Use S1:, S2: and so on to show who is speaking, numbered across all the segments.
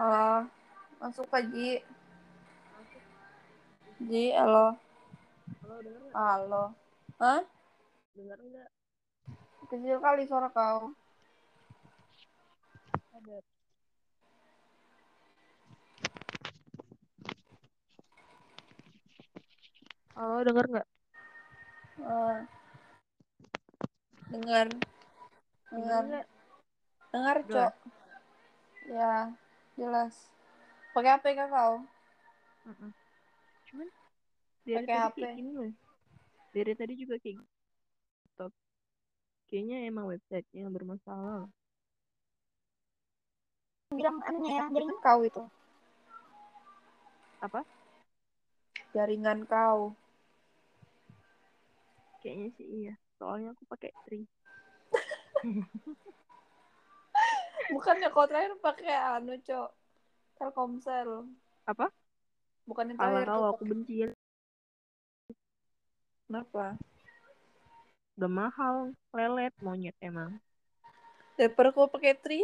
S1: Halo, masuk Pak Ji. Ji, halo.
S2: Halo, dengar nggak?
S1: Halo. Hah?
S2: Dengar nggak?
S1: Kecil kali suara kau.
S2: Ada. Halo, dengar nggak?
S1: Eh, dengar.
S2: Dengar
S1: Dengar. Cok. Ya, jelas. Pakai HP kah kau?
S2: Mm-mm. Cuman dari
S1: Pakai
S2: tadi
S1: HP.
S2: kayak gini loh. Dari tadi juga kayak gini. Stop. Kayaknya emang websitenya yang bermasalah.
S3: bilang anunya ya jaringan
S1: Kau itu.
S2: Apa?
S1: Jaringan kau.
S2: Kayaknya sih iya. Soalnya aku pakai tri.
S1: Bukannya kau terakhir pakai anu, Cok. Telkomsel.
S2: Apa?
S1: Bukan yang terakhir
S2: tahu aku benci ya.
S1: Kenapa?
S2: Udah mahal. Lelet monyet emang.
S1: Daripada kau pakai tri,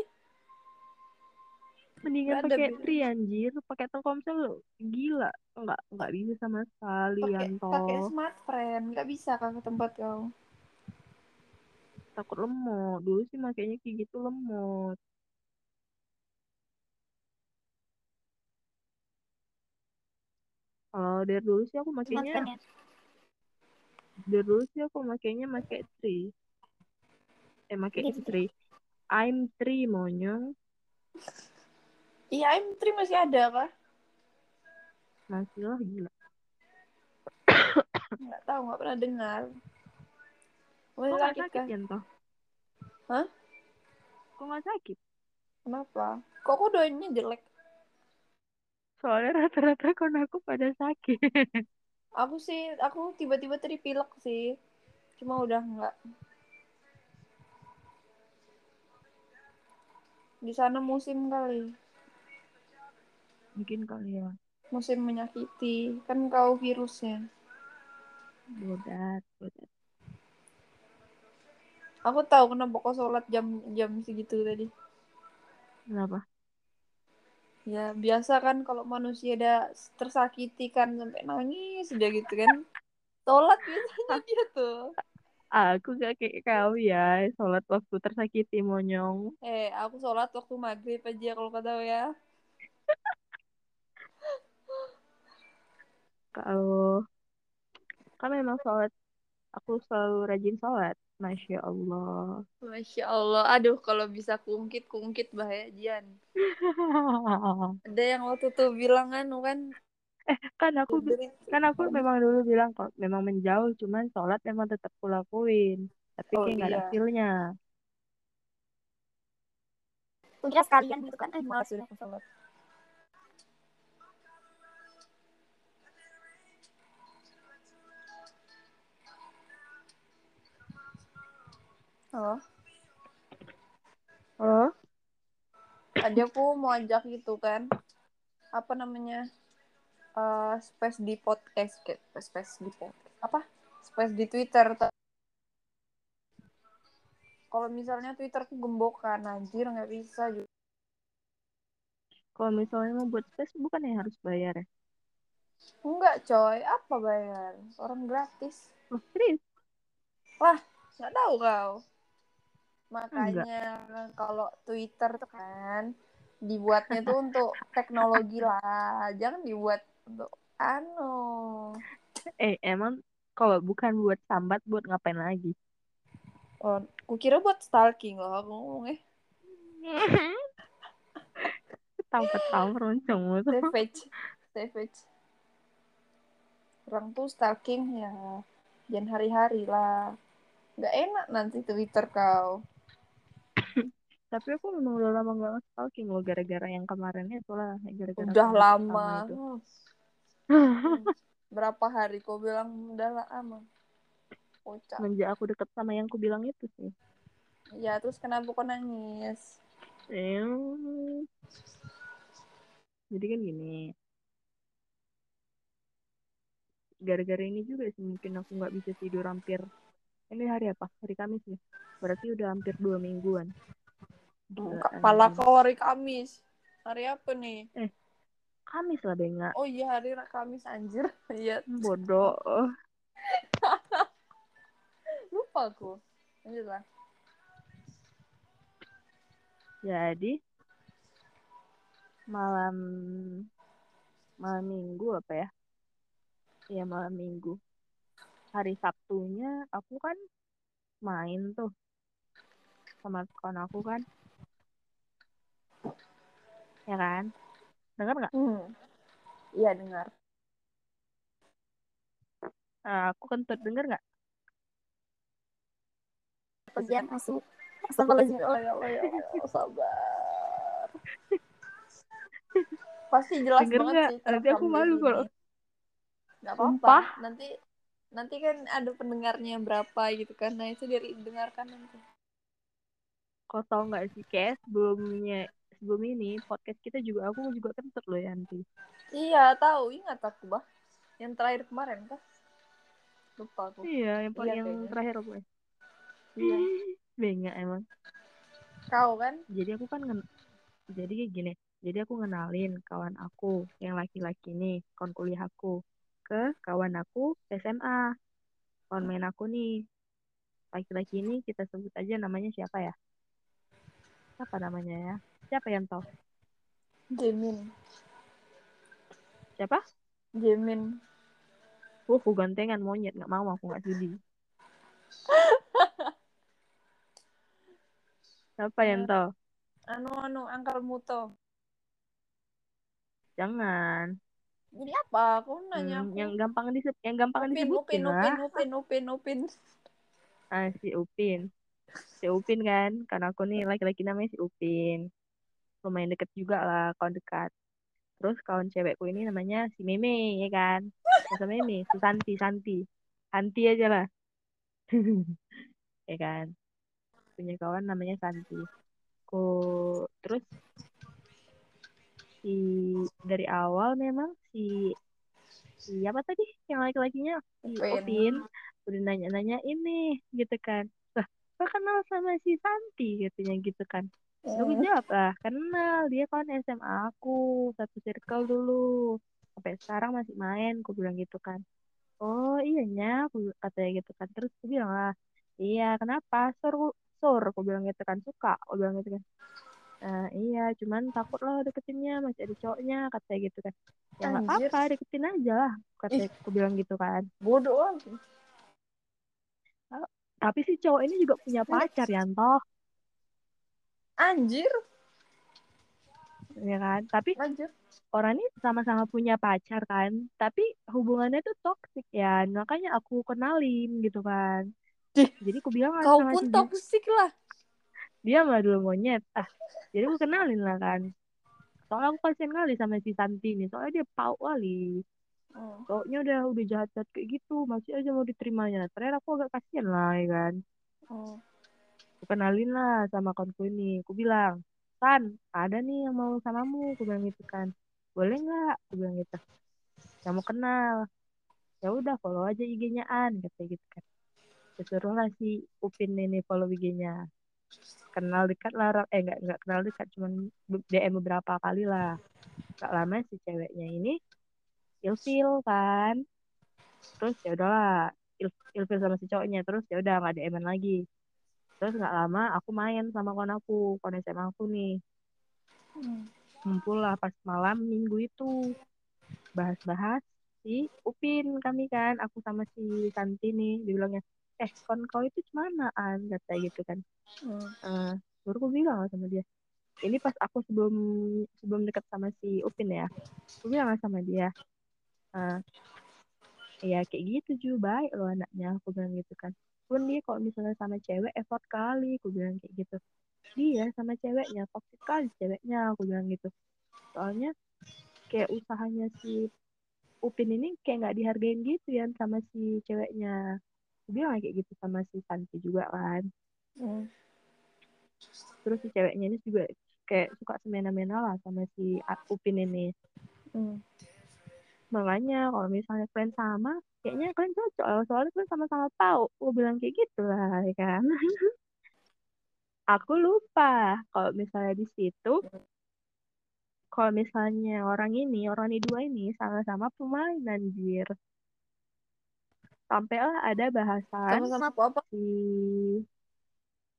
S2: Mendingan
S1: Nggak
S2: pakai tri anjir. Pakai Telkomsel gila. Enggak, enggak bisa sama sekali Yanto.
S1: pakai smart friend. Nggak bisa kan ke tempat kau.
S2: takut lemot dulu sih makanya kayak gitu lemot kalau dari dulu sih aku
S3: smartphone ya
S2: dari dulu sih aku makanya pakai tri eh pakai
S3: Gitu.
S2: tri I'm tri monyong
S1: Iya, M3 masih ada kah?
S2: masih lah gila
S1: Nggak tahu, nggak pernah dengar.
S2: kok nggak
S1: sakit
S2: toh
S1: Hah?
S2: kok nggak sakit
S1: Kenapa? Kok aku doanya jelek?
S2: Soalnya rata-rata kon aku pada sakit
S1: Aku sih, aku tiba-tiba tadi pilek sih. Cuma udah nggak. Di sana musim kali.
S2: mungkin kali ya
S1: Musim menyakiti. Kan kau virusnya.
S2: bodat bodat
S1: Aku tahu kenapa kau sholat jam jam segitu tadi.
S2: kenapa
S1: Ya biasa kan kalau manusia ada tersakiti kan sampai nangis aja gitu kan. Sholat biasanya dia tuh.
S2: aku gak kayak kau ya sholat waktu tersakiti monyong
S1: Eh, aku sholat waktu maghrib aja kalau kau tahu ya.
S2: kalau kan memang sholat aku selalu rajin sholat masya allah
S1: Masya Allah. Aduh, kalau bisa kungkit, kungkit bahaya Jian. Ada yang waktu tuh bilang anu kan.
S2: kan aku kan aku memang dulu bilang kok memang menjauh cuman sholat memang tetap kulakuin tapi
S1: Oh,
S2: kayak nggak ada
S1: iya.
S2: feelnya
S3: Aku kira sekalian gitu kan eh malas
S1: udah sholat. Halo.
S2: oh
S1: Tadi aku mau ajak gitu kan. Apa namanya? eh space di podcast. kayak Space di podcast. Apa? Space di Twitter. Kalau misalnya Twitterku gembokan, anjir nggak bisa juga.
S2: kalau misalnya mau buat space bukan ya harus bayar ya
S1: Enggak coy, apa bayar? Orang gratis.
S2: oh serius
S1: Nggak tahu kau. Makanya kalau Twitter tuh kan dibuatnya tuh untuk teknologi lah. Jangan dibuat untuk anu.
S2: eh emang kalau bukan buat sambat buat ngapain lagi
S1: Oh, kukira buat stalking loh aku ngomongnya.
S2: tahu-tahu roncongmu tuh
S1: Savage. Savage. Orang tuh stalking ya. Jangan hari-hari lah. Nggak enak nanti Twitter kau.
S2: Tapi aku memang udah lama gak stalking loh gara-gara yang kemarin itu lah gara-gara
S1: Udah lama.
S2: itu.
S1: Berapa hari kau bilang udah lama? Kocak.
S2: semenjak aku deket sama yang ku bilang itu sih
S1: Ya, terus kenapa kau nangis?
S2: Em, jadi kan gini gara-gara ini juga sih mungkin aku nggak bisa tidur hampir ini hari apa hari Kamis ya berarti udah hampir dua mingguan
S1: Kepala kau hari Kamis. Hari apa nih?
S2: Kamis lah Benga.
S1: Oh iya hari Kamis anjir. Iya.
S2: Bodoh.
S1: Lupa aku. Lanjut lah.
S2: Jadi malam malam minggu apa ya? Iya malam minggu. Hari Sabtunya aku kan main tuh sama kawan aku kan. Ya kan? Dengar nggak?
S1: Hmm. Iya dengar.
S2: Nah, aku kentut denger nggak?
S3: Ujian masuk. Astagfirullahaladzim.
S1: Ya Allah ya Allah ya Allah sabar. Pasti jelas
S2: Denger
S1: banget
S2: nggak?
S1: sih.
S2: Nanti aku malu kalau-
S1: Nggak
S2: Sumpah.
S1: apa-apa. Nanti nanti kan ada pendengarnya berapa gitu kan. Nah itu dari dengarkan nanti.
S2: Kau tau nggak sih, kayak sebelumnya sebelum ini podcast kita juga aku juga kentut loh Yanti.
S1: Iya tahu ingat aku bah. Yang terakhir kemarin kan. Lupa aku.
S2: Iya, yang paling
S1: Iya,
S2: yang
S1: kayaknya.
S2: terakhir apa ya?
S1: Iya.
S2: Bengak emang.
S1: Kau kan?
S2: Jadi aku kan ngen- jadi kayak gini. Jadi aku ngenalin kawan aku yang laki-laki nih, kawan kuliah aku ke kawan aku SMA. Kawan main aku nih. Laki-laki ini kita sebut aja namanya siapa ya? Siapa namanya ya? Siapa yang tahu?
S1: Jemin.
S2: Siapa?
S1: Jemin.
S2: Uh, aku gantengan monyet, nggak mau aku nggak sudi. Siapa yang tahu?
S1: Anu anu angkal muto.
S2: Jangan.
S1: Jadi apa? Aku nanya
S2: Hmm,
S1: aku.
S2: yang gampang disebut, yang gampang
S1: Upin,
S2: disebutin
S1: Upin,
S2: lah.
S1: Upin, Upin, Upin, Upin.
S2: Ah, si Upin. Si Upin kan, karena aku nih laki-laki namanya si Upin. Lumayan deket juga lah, kawan dekat. Terus kawan cewekku ini namanya si Meme, ya kan? Masa Meme, si Santi, Santi. Santi aja lah. ya kan? Punya kawan namanya Santi. Ku terus si dari awal memang si si apa tadi yang laki-lakinya si.
S1: Upin
S2: udah nanya-nanya ini gitu kan lah kenal sama si Santi katanya gitu kan Lalu gue
S1: Hmm.
S2: jawab lah kenal dia kan SMA aku satu circle dulu. Sampai sekarang masih main aku bilang gitu kan. Oh iya nya aku katanya gitu kan. Terus aku bilang lah iya kenapa? Sur sur aku bilang gitu kan. Suka aku bilang gitu kan. "Eh, iya cuman takut lah deketinnya masih ada cowoknya katanya gitu kan. Ya nggak
S1: Anjir.
S2: apa-apa deketin aja lah katanya aku bilang gitu kan.
S1: Bodoh
S2: tapi si cowok ini juga punya pacar Yanto
S1: Anjir.
S2: ya kan? Tapi
S1: Lanjut.
S2: orang ini sama-sama punya pacar kan? Tapi hubungannya tuh toksik ya. Makanya aku kenalin gitu kan. Jadi aku bilang
S1: Kau
S2: sama
S1: pun toksik lah.
S2: dia mah dulu monyet. Ah jadi aku kenalin lah kan. Soalnya aku kasihan kali sama si Santi nih soalnya dia pau kali. Cowoknya udah udah jahat jahat kayak gitu. Masih aja mau diterimanya. Ternyata aku agak kasihan lah ya kan?
S1: Hmm.
S2: Kenalin lah sama kawanku ini. Aku bilang San ada nih yang mau samamu. Aku bilang gitu kan. Boleh nggak? Aku bilang gitu. Mau kenal. Ya udah follow aja IG-nya An katanya gitu kan. Disuruh lah si Upin ini follow IG-nya kenal dekat lah eh nggak nggak kenal dekat cuman DM beberapa kali lah. Gak lama si ceweknya ini ilfil kan. Terus ya udahlah il- ilfil sama si cowoknya. Terus ya udah nggak DM lagi terus nggak lama aku main sama kawan aku kawan SMA aku nih.
S1: Hmm.
S2: ngumpul lah pas malam minggu itu. Bahas-bahas si Upin kami kan aku sama si Santi nih dibilangnya eh kon kau itu cemana an kata gitu kan.
S1: Hmm.
S2: Eh, baru aku bilang sama dia. Ini pas aku sebelum sebelum dekat sama si Upin ya aku bilang sama dia eh ya kayak gitu juga baik loh anaknya aku bilang gitu kan pun dia kalau misalnya sama cewek effort kali aku bilang kayak gitu. Dia sama ceweknya toxic kali ceweknya aku bilang gitu. Soalnya kayak usahanya si Upin ini kayak nggak dihargain gitu ya sama si ceweknya. Aku bilang kayak gitu sama si Santi juga kan.
S1: Hmm.
S2: terus si ceweknya ini juga kayak suka semena-mena lah sama si Upin ini.
S1: Hmm.
S2: makanya kalau misalnya kalian sama kayaknya kalian cocok lah soalnya kalian sama-sama tahu gue bilang kayak gitu lah ya kan aku lupa kalau misalnya di situ kalau misalnya orang ini, orang ini dua ini sama-sama pemain anjir. Sampailah ada bahasan
S1: Sama-sama apa apa?
S2: si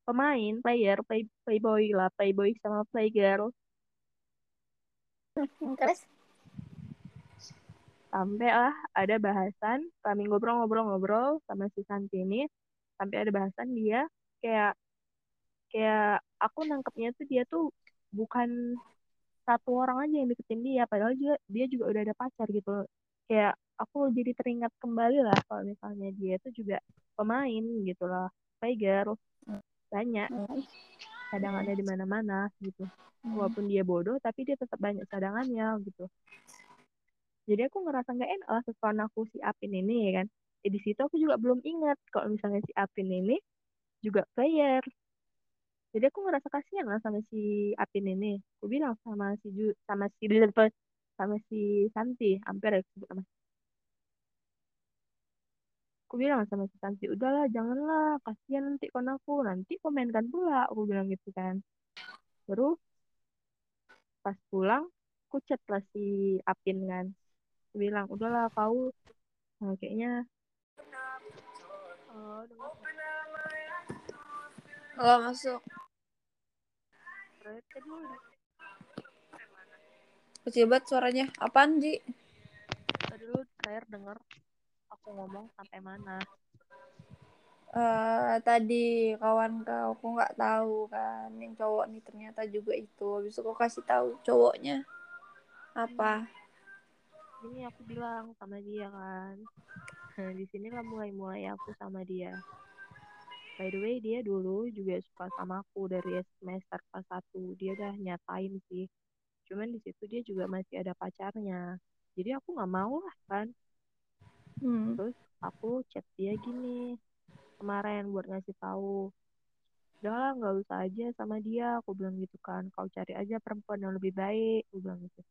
S2: pemain, player, play, playboy lah, playboy sama playgirl.
S3: Terus
S2: Sampai lah ada bahasan, kami ngobrol-ngobrol-ngobrol sama si Santi ini, sampai ada bahasan dia kayak kayak aku nangkepnya tuh dia tuh bukan satu orang aja yang deketin dia, padahal juga dia juga udah ada pacar gitu. Kayak aku jadi teringat kembali lah kalau misalnya dia tuh juga pemain gitu lah, playgirl banyak cadangannya di mana-mana gitu.
S1: Hmm.
S2: Walaupun dia bodoh, tapi dia tetap banyak cadangannya gitu. Jadi aku ngerasa nggak enak lah setelah aku si Apin ini ya kan. Eh, di situ aku juga belum ingat kalau misalnya si Apin ini juga player. Jadi aku ngerasa kasihan lah sama si Apin ini. Aku bilang sama si Ju, sama si sama si Santi, hampir ya sebut nama. Aku bilang sama si Santi, udahlah janganlah, kasihan nanti kon aku, nanti komenkan pula, aku bilang gitu kan. Terus pas pulang, aku chat lah si Apin kan. Aku bilang, udahlah kau nah, kayaknya Oh,
S1: Nggak masuk. Kecil banget suaranya. Apaan, Ji?
S2: Tadi lu terakhir denger aku ngomong sampai mana.
S1: Eh tadi kawan kau, aku nggak tahu kan. Yang cowok nih ternyata juga itu. Habis itu kau kasih tahu cowoknya apa?
S2: Ini aku bilang sama dia kan. Nah, di sini lah mulai-mulai aku sama dia. By the way, dia dulu juga suka sama aku dari semester kelas 1. Dia udah nyatain sih. Cuman di situ dia juga masih ada pacarnya. Jadi aku nggak mau lah kan.
S1: Hmm.
S2: Terus aku chat dia gini kemarin buat ngasih tahu. Udah lah nggak usah aja sama dia. Aku bilang gitu kan. Kau cari aja perempuan yang lebih baik. Aku bilang gitu.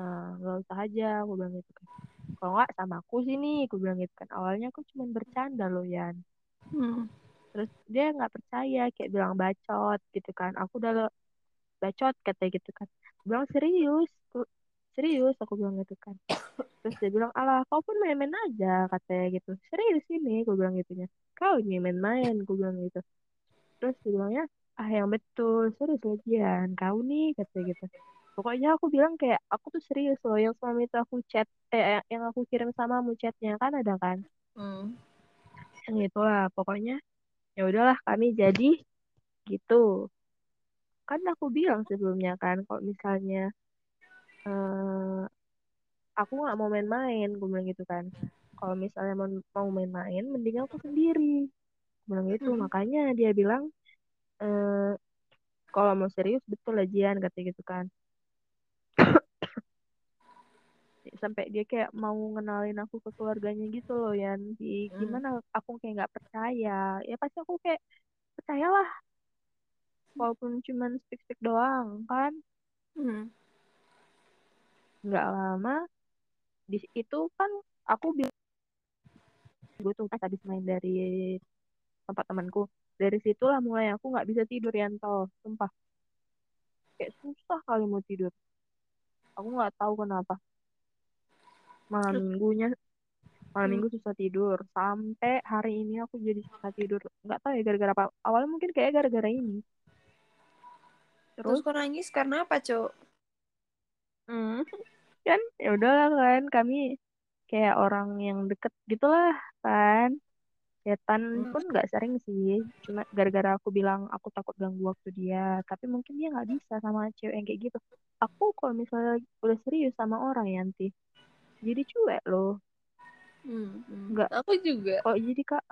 S2: "Ah, nggak usah aja. Aku bilang gitu kan. Kalau nggak sama aku sini. Aku bilang gitu kan. Awalnya aku cuma bercanda loh Yan.
S1: Hmm.
S2: Terus dia nggak percaya. Kayak bilang bacot gitu kan. Aku udah lo- bacot katanya gitu kan. Aku bilang serius. Aku- Serius aku bilang gitu kan. Terus dia bilang, alah kau pun main-main aja katanya gitu. Serius ini, gue bilang gitunya. Kau ini main-main, gue bilang gitu. Terus dia bilangnya, ah yang betul, serius lagian. Kau nih, katanya gitu. Pokoknya aku bilang kayak, aku tuh serius loh. Yang selama itu aku chat, eh yang aku kirim sama mu chatnya kan ada kan.
S1: Hmm.
S2: Yang itulah, pokoknya ya udahlah kami jadi gitu. Kan aku bilang sebelumnya kan, kalau misalnya eh aku nggak mau main-main gue bilang gitu kan kalau misalnya mau mau main-main mending aku sendiri gue bilang gitu
S1: Hmm.
S2: makanya dia bilang eh kalau mau serius betul ajian katanya gitu kan sampai dia kayak mau ngenalin aku ke keluarganya gitu loh Yan. Di,
S1: Hmm.
S2: gimana aku kayak nggak percaya. Ya pasti aku kayak percayalah. Walaupun cuman speak-speak doang kan?
S1: Hmm.
S2: nggak lama di itu kan aku bilang gue tuh pas habis main dari tempat temanku. Dari situlah mulai aku nggak bisa tidur Yanto sumpah. Kayak susah kali mau tidur. Aku nggak tahu kenapa malam minggunya malam
S1: Hmm.
S2: minggu susah tidur. Sampai hari ini aku jadi susah tidur. Nggak tahu ya gara-gara apa. Awalnya mungkin kayak gara-gara ini.
S1: Terus
S2: terus?
S1: kau nangis? Karena apa, Cok?
S2: hmm, kan ya udahlah kan. Kami kayak orang yang deket gitulah kan. Setan
S1: Hmm.
S2: pun nggak sering sih, cuma gara-gara aku bilang aku takut ganggu waktu dia. Tapi mungkin dia nggak bisa sama cewek yang kayak gitu. Aku kalau misalnya udah serius sama orang ya nanti, jadi cuek loh.
S1: Hmm. hmm.
S2: Nggak,
S1: Aku juga.
S2: kok jadi kak,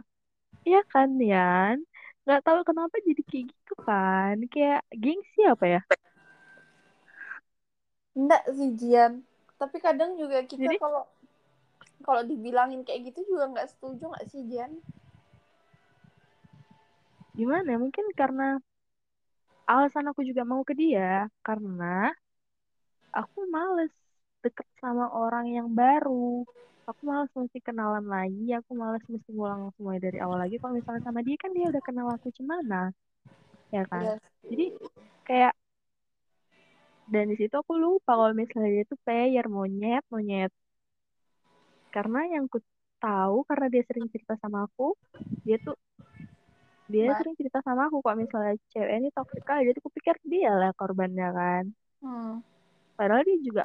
S2: ya kan Yan? Nggak tahu kenapa jadi kayak gitu kan? Kayak gengsi apa ya?
S1: Enggak sih, Jian. Tapi kadang juga kita
S2: Jadi
S1: kalau kalau dibilangin kayak gitu juga nggak setuju nggak sih, Jian?
S2: gimana? ya? Mungkin karena alasan aku juga mau ke dia karena aku males deket sama orang yang baru. Aku males mesti kenalan lagi, aku males mesti ngulang semuanya dari awal lagi. Kalau misalnya sama dia kan dia udah kenal aku gimana, ya kan?
S1: Iya
S2: Jadi kayak dan di situ aku lupa kalau misalnya dia tuh player monyet monyet karena yang ku tahu karena dia sering cerita sama aku dia tuh dia sering cerita sama aku kok misalnya cewek ini toksik kali jadi aku pikir dia lah korbannya kan
S1: Hmm.
S2: padahal dia juga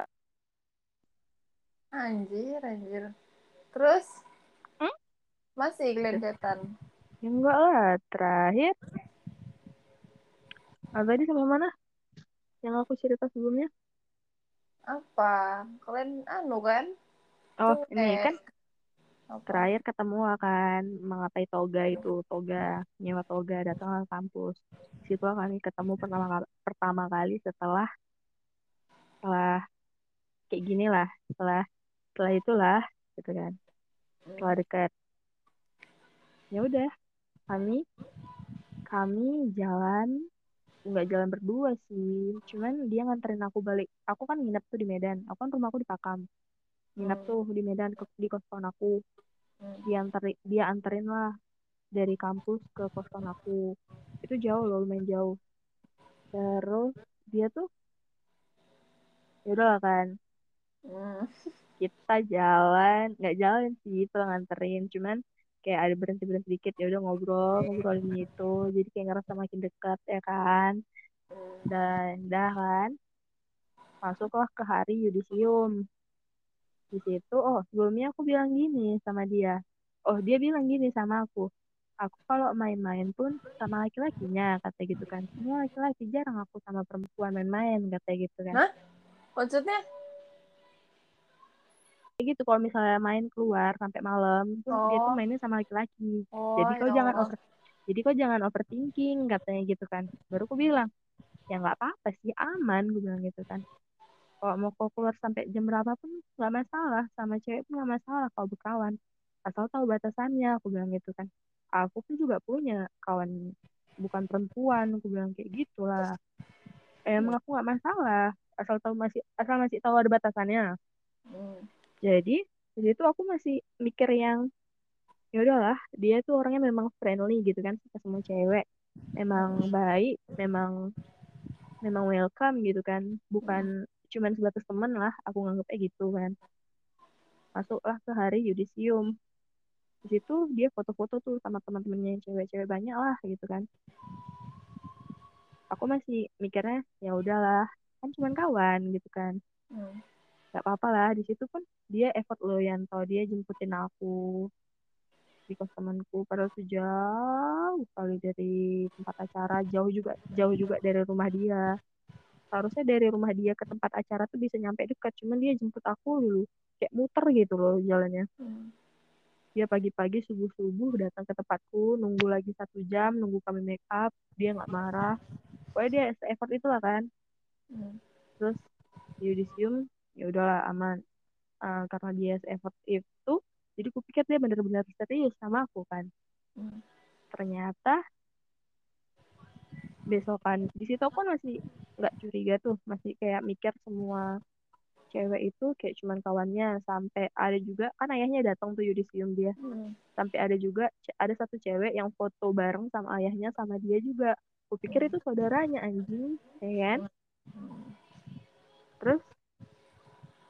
S1: Anjir, anjir. Terus?
S2: Hmm?
S1: Masih keliatan.
S2: ya enggak lah terakhir ah, tadi sampai mana yang aku cerita sebelumnya
S1: Apa? Kalian anu kan?
S2: oh
S1: Cuek.
S2: ini kan
S1: Apa?
S2: terakhir ketemu akan mengapai toga itu toga nyewa toga datang ke kampus situ kami ketemu pertama kali pertama kali setelah setelah kayak gini lah setelah setelah itulah gitu kan setelah dekat. Ya udah kami kami jalan nggak jalan berdua sih. Cuman dia nganterin aku balik. Aku kan nginep tuh di Medan. Aku kan rumahku di Pakam. Nginep
S1: Hmm.
S2: tuh di Medan ke, di kosan aku.
S1: Hmm.
S2: dia anterin dia anterin lah dari kampus ke kosan aku. Itu jauh loh lumayan jauh. Terus dia tuh ya udahlah kan.
S1: Hmm.
S2: kita jalan nggak jalan sih itu nganterin. Cuman kayak ada berhenti berhenti dikit ya udah ngobrol ngobrolin itu jadi kayak ngerasa makin dekat ya kan? Dan dah kan masuklah ke hari yudisium. Di situ oh sebelumnya aku bilang gini sama dia. Oh dia bilang gini sama aku aku kalau main-main pun sama laki-lakinya kata gitu kan. Semua laki-laki jarang aku sama perempuan main-main kata gitu kan.
S1: Hah? Maksudnya?
S2: Kayak gitu kalau misalnya main keluar sampai malam pun dia tuh
S1: Oh.
S2: mainnya sama laki-laki.
S1: Oh,
S2: jadi kau
S1: ya
S2: jangan
S1: Allah.
S2: over jadi kau jangan overthinking katanya gitu kan. Baru aku bilang ya nggak apa-apa sih aman gue bilang gitu kan. Kalau mau kau keluar sampai jam berapa pun nggak masalah sama cewek pun nggak masalah kalau berkawan. Asal tahu batasannya aku bilang gitu kan. Aku pun juga punya kawan bukan perempuan aku bilang kayak gitulah. Emang aku nggak masalah asal tahu masih asal masih tahu ada batasannya.
S1: Hmm.
S2: Jadi di situ aku masih mikir yang ya udahlah dia tuh orangnya memang friendly gitu kan suka semua cewek memang baik memang memang welcome gitu kan. Bukan cuman sebatas temen lah aku nganggapnya gitu kan. Masuklah ke hari yudisium. Di situ dia foto-foto tuh sama teman-temannya yang cewek-cewek banyak lah gitu kan. Aku masih mikirnya ya udahlah kan cuman kawan gitu kan.
S1: Hmm.
S2: Nggak apa-apa lah di situ pun dia effort loh yang tau dia jemputin aku di kos temanku. Padahal tuh jauh kali dari tempat acara jauh juga jauh juga dari rumah dia. Harusnya dari rumah dia ke tempat acara tuh bisa nyampe dekat cuman dia jemput aku dulu kayak muter gitu loh jalannya.
S1: Hmm.
S2: dia pagi-pagi subuh-subuh datang ke tempatku nunggu lagi satu jam nunggu kami make up dia nggak marah. Pokoknya dia se-effort itulah kan.
S1: Hmm.
S2: terus di yudisium ya udahlah aman. Eh, karena dia se-effort itu jadi aku pikir dia bener-bener serius sama aku kan.
S1: Hmm.
S2: ternyata besokan di situ kan masih nggak curiga tuh. Masih kayak mikir semua cewek itu kayak cuman kawannya. Sampai ada juga kan ayahnya datang tuh yudisium dia.
S1: Hmm.
S2: sampai ada juga ada satu cewek yang foto bareng sama ayahnya sama dia juga. Aku pikir itu saudaranya anjing ya kan? Terus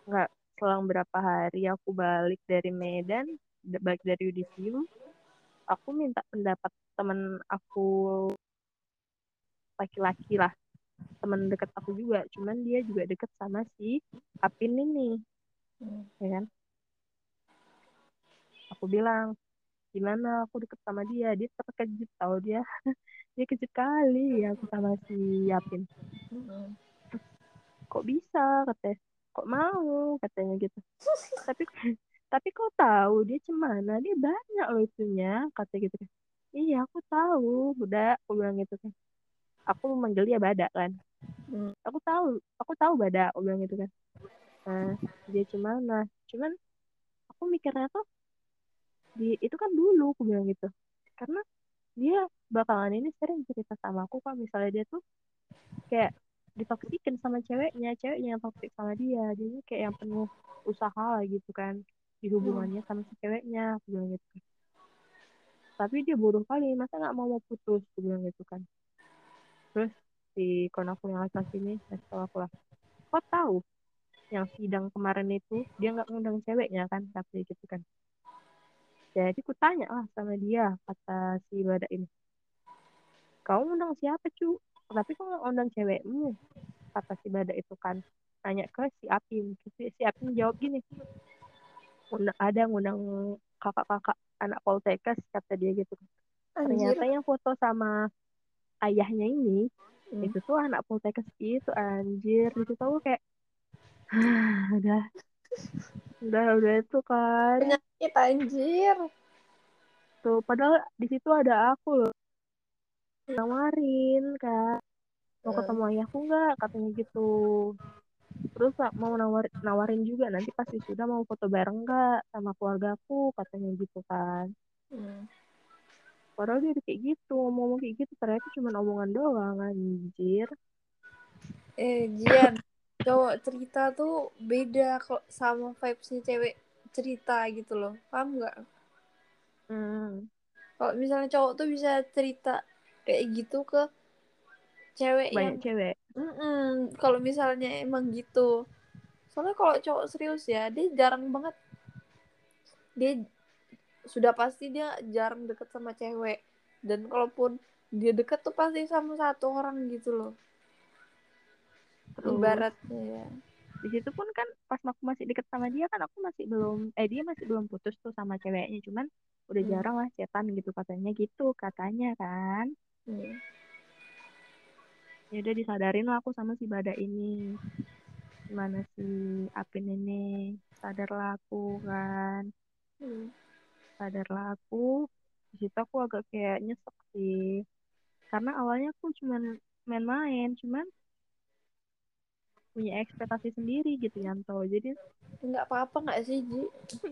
S2: nggak selang berapa hari aku balik dari Medan balik dari Yudisium aku minta pendapat temen aku laki-laki lah temen deket aku juga cuman dia juga deket sama si Apin ini
S1: Hmm.
S2: ya kan? Aku bilang gimana? Aku deket sama dia dia terkejut tau dia. Dia kejut kali aku sama si Yapin
S1: Hmm.
S2: kok bisa? katanya kok mau? katanya gitu. Tapi tapi kok tahu dia cemana? Dia banyak loh itunya katanya gitu kan. Iya aku tahu. Udah aku bilang gitu kan. Aku manggil dia badak kan.
S1: Hmm.
S2: aku tahu aku tahu badak aku bilang gitu kan. Nah dia cemana? Cuman aku mikirnya tuh di itu kan dulu aku bilang gitu. Karena dia bakalan ini sering cerita sama aku kalau misalnya dia tuh kayak ditoksikin sama ceweknya ceweknya yang toksik sama dia. Dia kayak yang penuh usaha lah gitu kan di hubungannya sama si ceweknya aku bilang gitu tapi dia bodoh kali masa nggak mau mau putus? Aku bilang gitu kan. Terus si kon aku yang laki-laki ini tau aku lah. Kok tahu? Yang sidang kemarin itu dia nggak ngundang ceweknya kan tapi gitu kan. Jadi ku tanya lah sama dia kata si Bada ini. Kau ngundang siapa cu tapi kok nggak ngundang cewekmu kata si Bada itu kan nanya ke si Apin si, si Apin jawab gini "Ngundang- ada ngundang kakak-kakak anak poltekkes kata dia gitu. Ternyata yang foto sama ayahnya ini
S1: Hmm.
S2: itu tuh anak poltekkes itu anjir. Itu tuh kayak "Hah, udah. Udah udah itu kan.
S1: Penyakit anjir.
S2: tuh padahal di situ ada aku loh nawarin kan mau
S1: Hmm.
S2: ketemu ayahku nggak katanya gitu terus Kak, mau nawar nawarin juga nanti pasti sudah mau foto bareng nggak sama keluargaku katanya gitu kan
S1: Hmm.
S2: padahal dia kayak gitu ngomong kayak gitu ternyata cuma omongan doang anjir
S1: Eh, Jian, cowok cerita tuh beda kok sama vibesnya cewek cerita gitu loh. Paham nggak?
S2: hmm.
S1: Kalau misalnya cowok tuh bisa cerita kayak gitu ke cewek yang
S2: banyak cewek
S1: Mm-mm, kalau misalnya emang gitu. Soalnya kalau cowok serius ya, dia jarang banget. Dia sudah pasti dia jarang deket sama cewek. Dan kalaupun dia deket tuh pasti sama satu orang gitu loh.
S2: terus
S1: Ibaratnya ya.
S2: di situ pun kan pas aku masih deket sama dia kan aku masih belum eh dia masih belum putus tuh sama ceweknya cuman udah
S1: Hmm.
S2: jarang lah cetan gitu katanya gitu katanya kan
S1: Hmm.
S2: ya udah disadarin lah aku sama si Bada ini. Gimana si Apin ini? Sadarlah aku kan.
S1: Hmm.
S2: sadarlah aku. Di situ aku agak kayak nyesek sih. Karena awalnya aku cuman main-main cuman punya ekspektasi sendiri gitu Yanto. Jadi
S1: Nggak apa-apa nggak sih, Ji?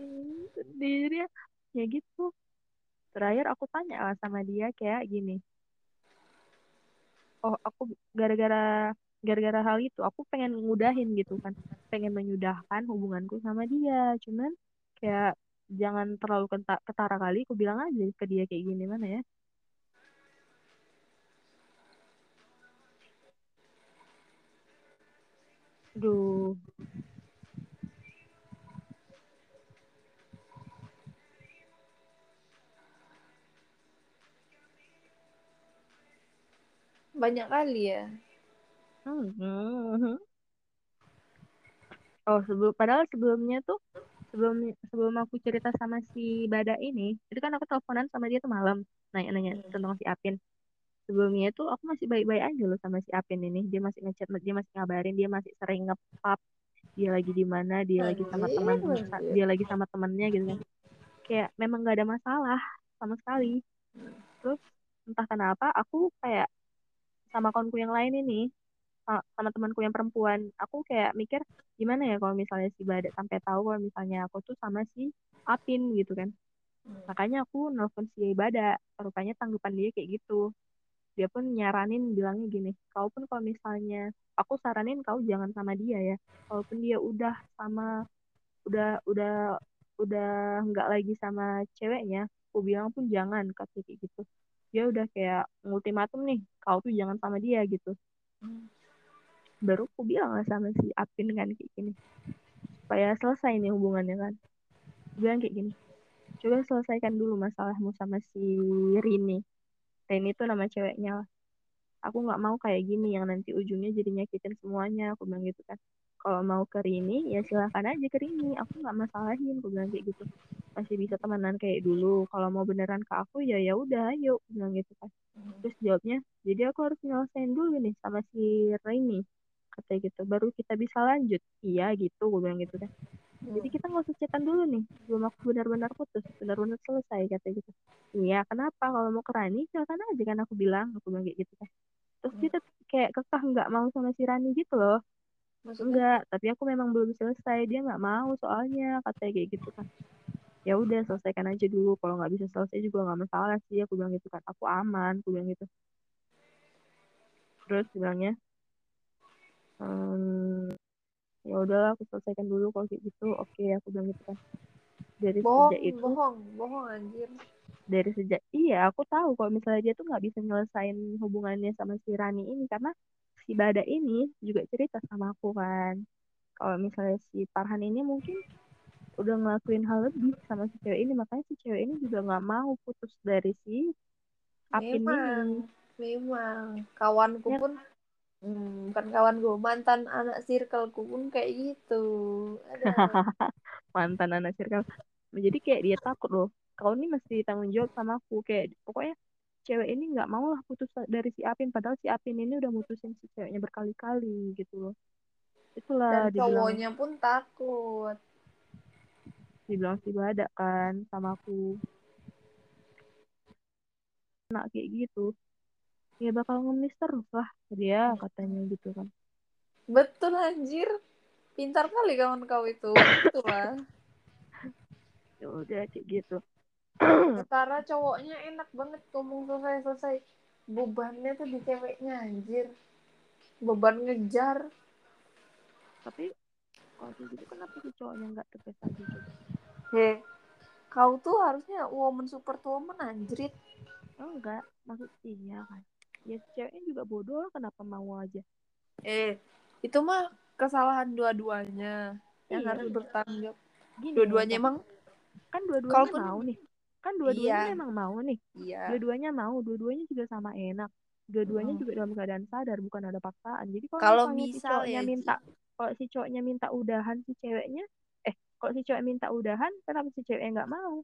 S2: sendiri. Ya gitu. Terakhir aku tanya lah sama dia kayak gini oh aku gara-gara gara-gara hal itu aku pengen ngudahin gitu kan. Pengen menyudahkan hubunganku sama dia. Cuman kayak jangan terlalu ketara kali aku bilang aja ke dia kayak gini mana ya? Duh,
S1: Banyak kali ya.
S2: Mhm. Oh, sebelum padahal sebelumnya tuh sebelum sebelum aku cerita sama si Bada ini, itu kan aku teleponan sama dia tuh malam nanya-nanya
S1: Hmm.
S2: tentang si Apin. Sebelumnya itu aku masih baik-baik aja loh sama si Apin ini. Dia masih ngechat, dia masih ngabarin, dia masih sering ngepap. Dia lagi di mana, dia lagi sama
S1: Anjir,
S2: teman, dia lagi sama temennya gitu kan. Kayak memang gak ada masalah sama sekali. Terus entah kenapa aku kayak sama konku yang lain ini sama, temanku yang perempuan aku kayak mikir gimana ya kalau misalnya si Bada sampai tahu kalau misalnya aku tuh sama si Apin gitu kan.
S1: Hmm.
S2: makanya aku nelfon si Bada rupanya tanggapan dia kayak gitu. Dia pun nyaranin bilangnya gini kau pun kalau misalnya aku saranin kau jangan sama dia ya. Walaupun dia udah sama udah udah udah nggak lagi sama ceweknya aku bilang pun jangan kata kayak gitu dia udah kayak ultimatum nih kau tuh jangan sama dia gitu.
S1: Hmm.
S2: baru aku bilang lah sama si Apin kan kayak gini. Supaya selesai nih hubungannya kan. Bilang kayak gini coba selesaikan dulu masalahmu sama si Rini. Rini tuh nama ceweknya lah. Aku nggak mau kayak gini yang nanti ujungnya jadi nyakitin semuanya aku bilang gitu kan kalau mau ke Rini ya silahkan aja ke Rini. Aku nggak masalahin aku bilang kayak gitu. Masih bisa temenan kayak dulu. Kalau mau beneran ke aku ya ya udah ayo aku bilang gitu kan. Terus jawabnya jadi aku harus nyelesain dulu nih sama si Rini katanya gitu. Baru kita bisa lanjut. Iya gitu gue bilang gitu kan. Jadi kita nggak usah chatan dulu nih belum aku benar-benar putus benar-benar selesai katanya gitu. Iya kenapa? Kalau mau ke Rani silakan aja kan aku bilang aku bilang kayak gitu kan. Terus dia tetep kayak kekeh nggak mau sama si Rani gitu loh
S1: Maksudnya?
S2: enggak tapi aku memang belum selesai. Dia nggak mau soalnya katanya kayak gitu kan. Ya udah selesaikan aja dulu. Kalau nggak bisa selesai juga nggak masalah sih. Aku bilang gitu kan. Aku aman aku bilang gitu. Terus bilangnya "Ehm, ya udahlah aku selesaikan dulu kalau kayak gitu. Oke aku bilang gitu kan. Dari
S1: Bohong,
S2: sejak itu
S1: bohong, bohong anjir.
S2: dari sejak iya aku tahu kalau misalnya dia tuh nggak bisa nyelesain hubungannya sama si Rani ini karena si Bada ini juga cerita sama aku kan. Kalau misalnya si Farhan ini mungkin udah ngelakuin hal lebih sama si cewek ini makanya si cewek ini juga nggak mau putus dari si Apin
S1: memang
S2: ini.
S1: Memang kawanku
S2: Ya.
S1: pun hmm, bukan kawanku mantan anak circleku pun kayak gitu.
S2: Mantan anak circle. Jadi kayak dia takut loh. Kau ini mesti tanggung jawab sama aku kayak pokoknya cewek ini nggak mau lah putus dari si Apin. Padahal si Apin ini udah mutusin si ceweknya berkali-kali gitu loh. Itulah
S1: dan
S2: dibilang
S1: cowoknya pun takut.
S2: Dibilang si Bada kan sama aku. Nak kayak gitu. Ya bakal ngemis terus lah dia katanya gitu kan.
S1: Betul anjir. Pintar kali kawan kau itu. Itulah
S2: ya udah kayak gitu
S1: Secara cowoknya enak banget ngomong selesai-selesai. Bebannya tuh di ceweknya anjir. Beban ngejar.
S2: tapi kalau gitu kenapa si cowoknya nggak aja coba
S1: He, kau tuh harusnya woman super woman anjrit.
S2: oh enggak maksud iya kan ya ceweknya juga bodoh lah kenapa mau aja
S1: Eh, itu mah kesalahan dua-duanya yang
S2: Iya.
S1: harus bertanggung jawab. Dua-duanya emang
S2: kan dua-duanya mau nih kan dua-duanya
S1: Iya.
S2: memang mau nih
S1: iya.
S2: dua-duanya mau dua-duanya juga sama enak dua-duanya
S1: Hmm.
S2: juga dalam keadaan sadar bukan ada paksaan jadi kalau
S1: Kalau
S2: misalnya si cowoknya
S1: ya,
S2: minta kalau si cowoknya minta udahan si ceweknya eh kalau si cowok minta udahan kenapa si ceweknya nggak mau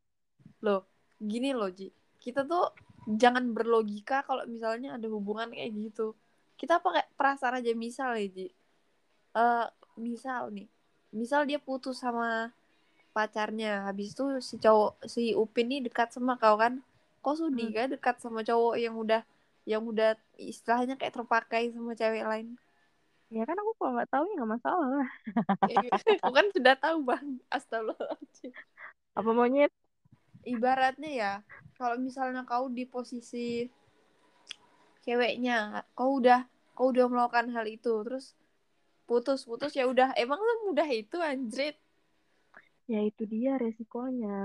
S1: Loh, gini loh, Ji. Kita tuh jangan berlogika kalau misalnya ada hubungan kayak gitu. Kita pakai perasaan aja misal ya, Ji. Eh, misal nih. Misal dia putus sama pacarnya. Habis itu si cowok si Upin nih dekat sama kau kan. Kau sudi
S2: Hmm.
S1: kan dekat sama cowok yang udah yang udah istilahnya kayak terpakai sama cewek lain.
S2: ya kan aku kalau nggak tahu ya nggak masalah lah
S1: Kau kan sudah tahu, Bang. Astagfirullahaladzim.
S2: apa monyet
S1: ibaratnya ya kalau misalnya kau di posisi ceweknya kau udah kau udah melakukan hal itu terus putus putus ya udah emang semudah itu anjrit
S2: ya itu dia resikonya.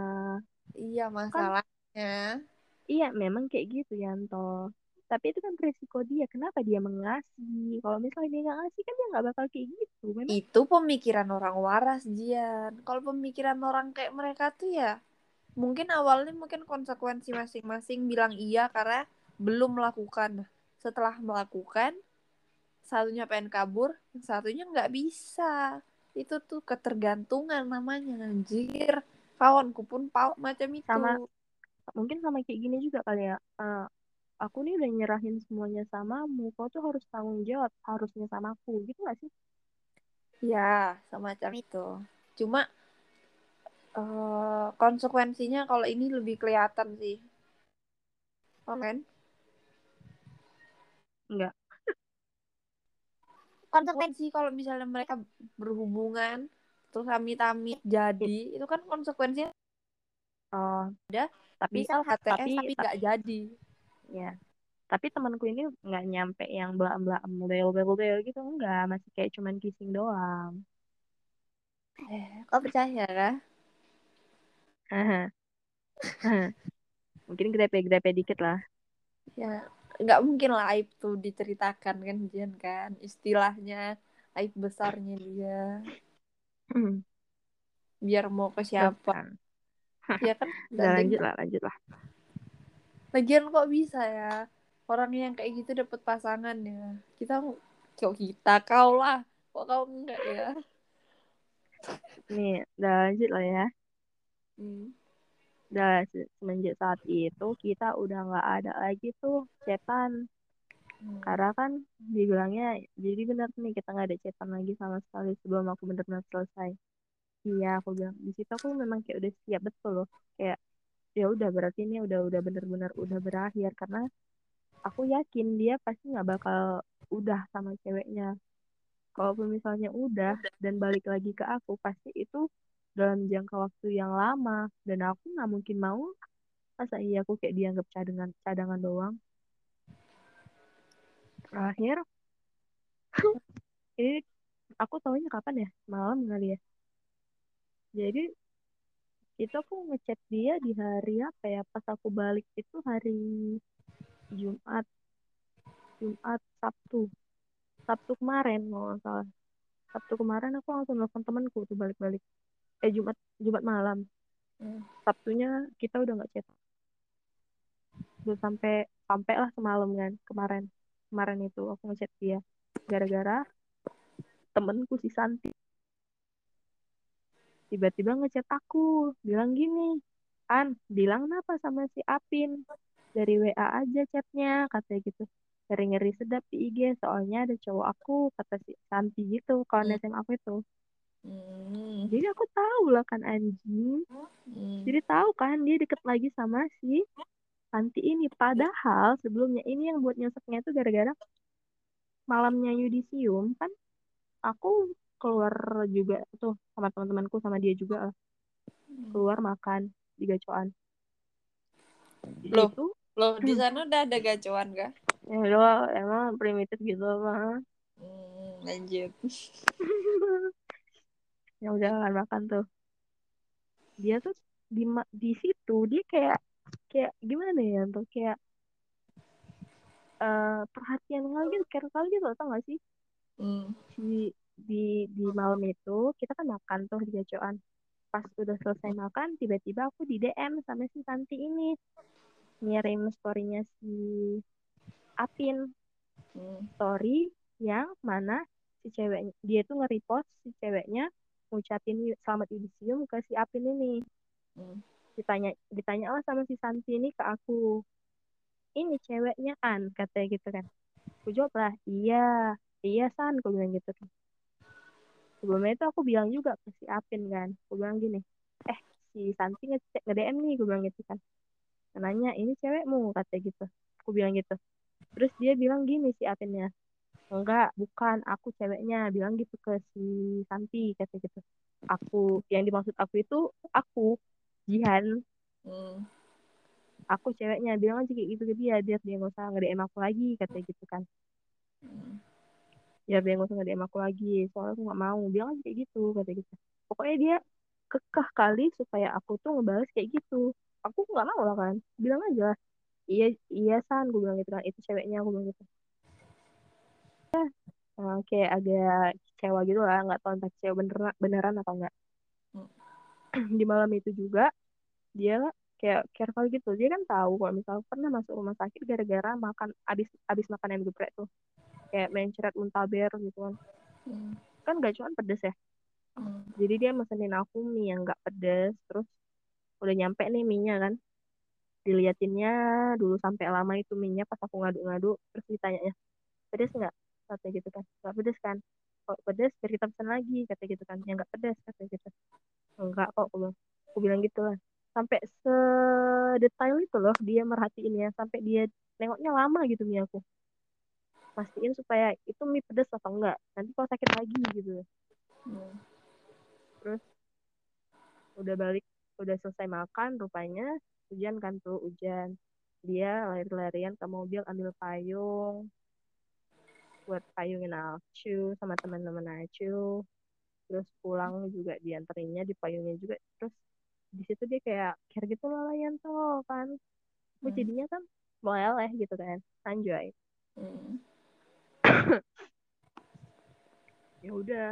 S1: Iya masalahnya.
S2: Iya memang kayak gitu Yanto. Tapi itu kan resiko dia. Kenapa dia mengasih kalau misalnya dia nggak ngasih kan dia nggak bakal kayak gitu. Memang
S1: itu pemikiran orang waras Jian. Kalau pemikiran orang kayak mereka tuh ya mungkin awalnya mungkin konsekuensi masing-masing bilang iya karena belum melakukan. Setelah melakukan satunya pengen kabur satunya nggak bisa itu tuh ketergantungan namanya anjir. Kawanku pun pau macam itu.
S2: Sama- mungkin sama kayak gini juga kali ya. Eh, aku nih udah nyerahin semuanya samamu. Kau tuh harus tanggung jawab harusnya sama aku gitu gak sih?
S1: Ya semacam itu. Cuma eh, konsekuensinya kalau ini lebih kelihatan sih. Oh, kan
S2: enggak
S1: konsekuensi kalau misalnya mereka berhubungan terus amit-amit jadi itu kan konsekuensinya
S2: oh. tapi
S1: misal HTS
S2: tapi-
S1: tapi nggak jadi.
S2: Ya tapi temanku ini nggak nyampe yang bela bela bel bel bel gitu enggak masih kayak cuman kissing doang.
S1: Kau percaya kan
S2: mungkin grepe-grepe dikit lah.
S1: Ya nggak mungkin lah aib tuh diceritakan kan Jian kan. Istilahnya aib besarnya dia. Biar mau ke siapa. Ya kan?
S2: Udah lanjut lah lanjut lah.
S1: Lagian kok bisa ya? Orang yang kayak gitu dapat pasangan ya? Kita kok kita? Kau lah. Kok kau enggak ya?
S2: Nih udah lanjut lah ya.
S1: Hmm.
S2: Se- semenjak saat itu kita udah nggak ada lagi tuh cetan.
S1: Hmm.
S2: karena kan dibilangnya jadi benar nih kita nggak ada cetan lagi sama sekali sebelum aku benar-benar selesai. Iya aku bilang di situ aku memang kayak udah siap betul loh. Kayak ya udah berarti ini udah udah benar-benar udah berakhir. Karena aku yakin dia pasti nggak bakal udah sama ceweknya. Kalaupun misalnya udah. dan balik lagi ke aku pasti itu dalam jangka waktu yang lama. Dan aku nggak mungkin mau masa iya aku kayak dianggap cadangan cadangan doang? Terakhir. Ini aku tahunya kapan ya? Malam kali ya? Jadi itu aku ngechat dia di hari apa ya? Pas aku balik itu hari Jumat. Jumat Sabtu. Sabtu kemarin mau nggak salah. Sabtu kemarin aku langsung nelfon temanku tuh balik-balik eh Jumat Jumat malam.
S1: Hmm.
S2: Sabtunya kita udah nggak chat. Udah sampai sampai lah semalam kan kemarin. Kemarin itu aku ngechat dia. Gara-gara temenku si Santi. Tiba-tiba ngechat aku bilang gini An bilang apa sama si Apin? Dari WA aja chatnya katanya gitu. Ngeri-ngeri sedap di IG soalnya ada cowok aku kata si Santi gitu kawan
S1: Hmm.
S2: SMA aku itu
S1: Hmm.
S2: jadi aku tahu lah kan anjing
S1: Hmm.
S2: jadi tahu kan dia deket lagi sama si Santi ini padahal sebelumnya ini yang buat nyeseknya itu gara-gara malamnya yudisium kan aku keluar juga tuh sama teman-temanku sama dia juga lah. keluar makan di gacoan
S1: Loh. Loh, di sana udah ada gacuan kah?
S2: ya udah emang primitif gitu mah
S1: Hmm, lanjut.
S2: ya udah kan makan tuh. Dia tuh di di situ dia kayak kayak gimana ya tuh kayak eh perhatian kali gitu care kali gitu tau gak sih?
S1: Hmm.
S2: di di di malam itu kita kan makan tuh di gacoan pas udah selesai makan tiba-tiba aku di DM sama si Santi ini. Ngirim storynya si Apin.
S1: Hmm.
S2: story yang mana si ceweknya dia tuh nge-repost si ceweknya ngucapin selamat yudisium ke si Apin ini.
S1: Hmm.
S2: ditanya ditanya lah sama si Santi ini ke aku. Ini ceweknya kan katanya gitu kan. Aku jawab lah iya iya san aku bilang gitu kan. Sebelumnya itu aku bilang juga ke si Apin kan. Aku bilang gini eh si Santi nge nge-DM nih aku bilang gitu kan. Nanya ini cewekmu? katanya gitu. Aku bilang gitu. Terus dia bilang gini si Apinnya enggak bukan aku ceweknya. Bilang gitu ke si Santi katanya gitu. Aku yang dimaksud aku itu aku Jihan.
S1: Hmm.
S2: aku ceweknya bilang aja kayak gitu ke dia biar dia nggak usah nge-DM aku lagi katanya gitu kan.
S1: Hmm.
S2: biar nggak usah nge-DM aku lagi soalnya aku nggak mau bilang aja kayak gitu katanya gitu. Pokoknya dia kekeh kali supaya aku tuh ngebales kayak gitu. Aku nggak mau lah kan bilang aja iya iya san gue bilang gitu kan itu ceweknya aku bilang gitu kayak agak kecewa gitu lah nggak tahu entah kecewa beneran beneran atau enggak
S1: Hmm.
S2: di malam itu juga dia kayak careful gitu. Dia kan tahu kalau misal pernah masuk rumah sakit gara-gara makan abis abis makan yang geprek tuh. Kayak mencret muntaber gitu kan.
S1: Hmm.
S2: kan gak cuma pedes ya.
S1: Hmm.
S2: jadi dia mesenin aku mie yang nggak pedes terus udah nyampe nih mie-nya kan. Diliatinnya dulu sampai lama itu mie-nya pas aku ngadu-ngadu terus ditanya pedes nggak kata gitu kan. Nggak pedes kan? Kalau pedes? Biar kita pesan lagi kata gitu kan. Yang nggak pedes kata gitu. Enggak kok aku bilang. Aku bilang gitu lah. Sampai sedetail itu loh dia merhatiin ya. Sampai dia nengoknya lama gitu mie aku. Pastiin supaya itu mie pedes atau enggak nanti kalau sakit lagi gitu.
S1: Hmm.
S2: terus udah balik udah selesai makan rupanya hujan kan tuh hujan. Dia lari-larian ke mobil ambil payung buat payungin Alcu sama teman-teman Alcu. Terus pulang juga dianterinnya di payungnya juga. Terus di situ dia kayak care gitu Layan tuh kan.
S1: Hmm.
S2: jadinya kan meleleh gitu kan anjay.
S1: Hmm.
S2: ya udah.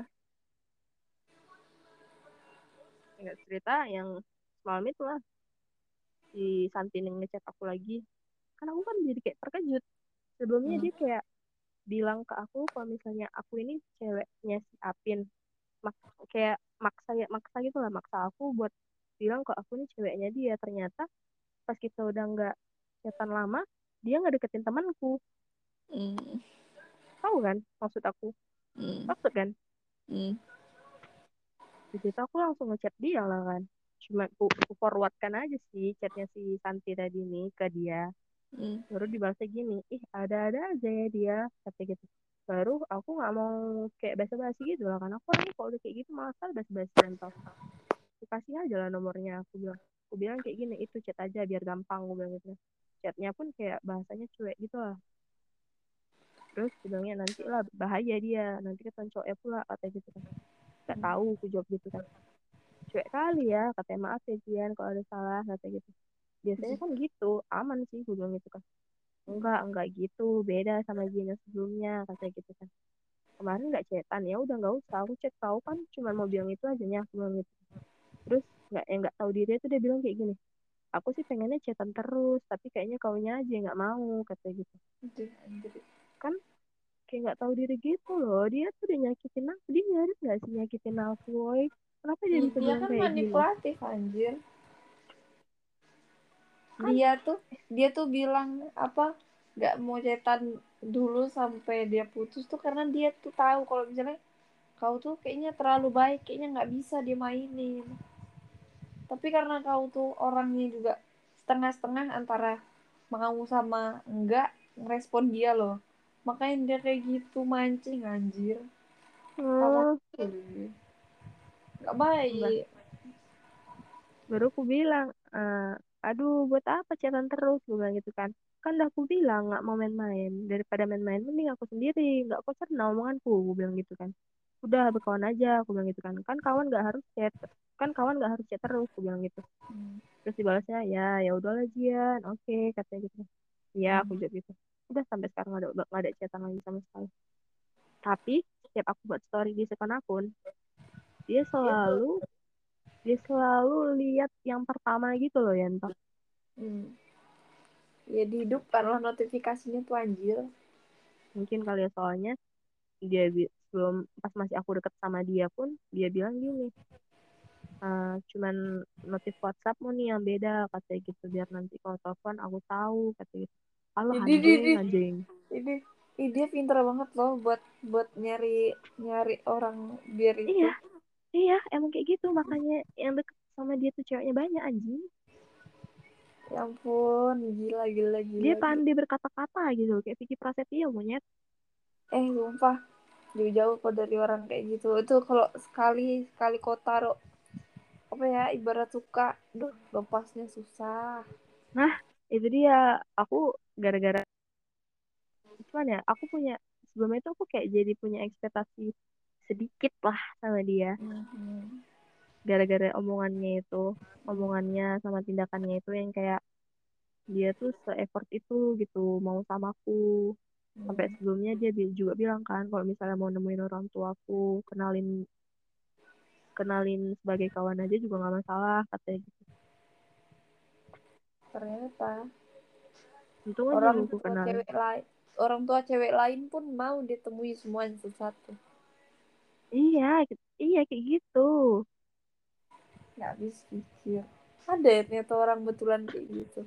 S2: Nggak cerita yang semalam itu lah si Santin yang ngechat aku lagi. Kan aku kan jadi kayak terkejut. Sebelumnya
S1: Hmm.
S2: dia kayak bilang ke aku kalau misalnya aku ini ceweknya si Apin. Mak kayak maksa ya maksa gitu lah maksa aku buat bilang ke aku ini ceweknya dia. Ternyata pas kita udah nggak chatan lama dia nggak deketin temanku.
S1: Hmm.
S2: tahu kan maksud aku?
S1: Hmm.
S2: maksud kan?
S1: Hmm.
S2: di situ aku langsung ngechat dia lah kan. Cuma aku, aku forwardkan aja sih chatnya si Santi tadi nih ke dia
S1: Hmm.
S2: baru dibalasnya gini ih ada-ada aja ya dia kata gitu. Baru aku nggak mau kayak basa-basi gitu lah kan aku orangnya kalau kayak gitu malas kan basa-basi tau aku kasih aja lah nomornya aku bilang aku bilang kayak gini itu chat aja biar gampang aku bilang gitu. Chatnya pun kayak bahasanya cuek gitu lah. Terus bilangnya nanti lah bahaya dia nanti ketemu cowoknya pula kata gitu kan. Nggak tahu aku jawab gitu kan. Cuek kali ya katanya. Maaf ya Jian kalau ada salah kata gitu biasanya kan gitu aman sih gue bilang gitu kan enggak enggak gitu beda sama yang sebelumnya kata gitu kan. Kemarin nggak chatan ya udah nggak usah aku chat kau kan cuma mau bilang itu aja nya aku bilang gitu. Terus nggak yang nggak tahu diri itu dia bilang kayak gini aku sih pengennya chatan terus tapi kayaknya kaunya aja nggak mau katanya gitu. Kan kayak nggak tahu diri gitu loh dia tuh udah nyakitin aku dia nyari nggak sih nyakitin aku woy kenapa dia bisa
S1: dia
S2: bilang
S1: kan
S2: kayak gini?
S1: manipulatif anjir dia tuh dia tuh bilang apa nggak mau cetan dulu sampai dia putus tuh karena dia tuh tahu kalau misalnya kau tuh kayaknya terlalu baik kayaknya nggak bisa dia mainin tapi karena kau tuh orangnya juga setengah-setengah antara mau sama enggak ngerespon dia loh. Makanya dia kayak gitu mancing anjir.
S2: Hmm,
S1: nggak baik.
S2: Baru aku bilang "Eh, aduh buat apa chatan terus? Gue bilang gitu kan. Kan udah aku bilang nggak mau main-main. Daripada main-main mending aku sendiri. Nggak kok cerna omonganku gue bilang gitu kan. Udah berkawan aja aku bilang gitu kan. Kan kawan nggak harus chat kan kawan nggak harus chat terus aku bilang gitu.
S1: Hmm.
S2: terus dibalasnya ya ya udahlah Jian. Oke katanya gitu ya aku
S1: Hmm.
S2: jawab gitu. Udah sampai sekarang nggak ada nggak ada chatan lagi sama sekali. Tapi setiap aku buat story di second akun dia selalu dia selalu lihat yang pertama gitu loh Yanto
S1: Hmm. ya dihidupkan lah notifikasinya tuh anjir.
S2: Mungkin kali ya soalnya dia sebelum pas masih aku deket sama dia pun dia bilang gini "Eh, cuman notif WhatsAppmu nih yang beda katanya gitu biar nanti kalau telepon aku tahu katanya gitu. Halo
S1: Jadi,
S2: anjing
S1: ini. ih, dia pinter banget loh buat buat nyari nyari orang biar itu.
S2: iya iya emang kayak gitu. Makanya yang deket sama dia tuh ceweknya banyak anjing.
S1: Ya ampun gila gila gila
S2: dia pandai berkata-kata gitu kayak Vicky Prasetyo monyet.
S1: Eh sumpah. Jauh-jauh kok dari orang kayak gitu. Itu kalau sekali sekali kau taruh apa ya ibarat suka duh lepasnya susah.
S2: Itu dia. Aku gara-gara cuman ya aku punya sebelumnya itu aku kayak jadi punya ekspektasi sedikit lah sama dia.
S1: Mhm.
S2: gara-gara omongannya itu omongannya sama tindakannya itu yang kayak dia tuh se-effort itu gitu mau sama aku. Sampai
S1: Hmm.
S2: sebelumnya dia juga bilang kan kalau misalnya mau nemuin orang tuaku kenalin kenalin sebagai kawan aja juga nggak masalah katanya gitu.
S1: Ternyata
S2: aja
S1: orang tua
S2: kenal
S1: cewek lain orang tua cewek lain pun mau ditemui semuanya satu
S2: iya iya kayak gitu.
S1: Nggak habis pikir. Ada ya ternyata orang betulan kayak gitu.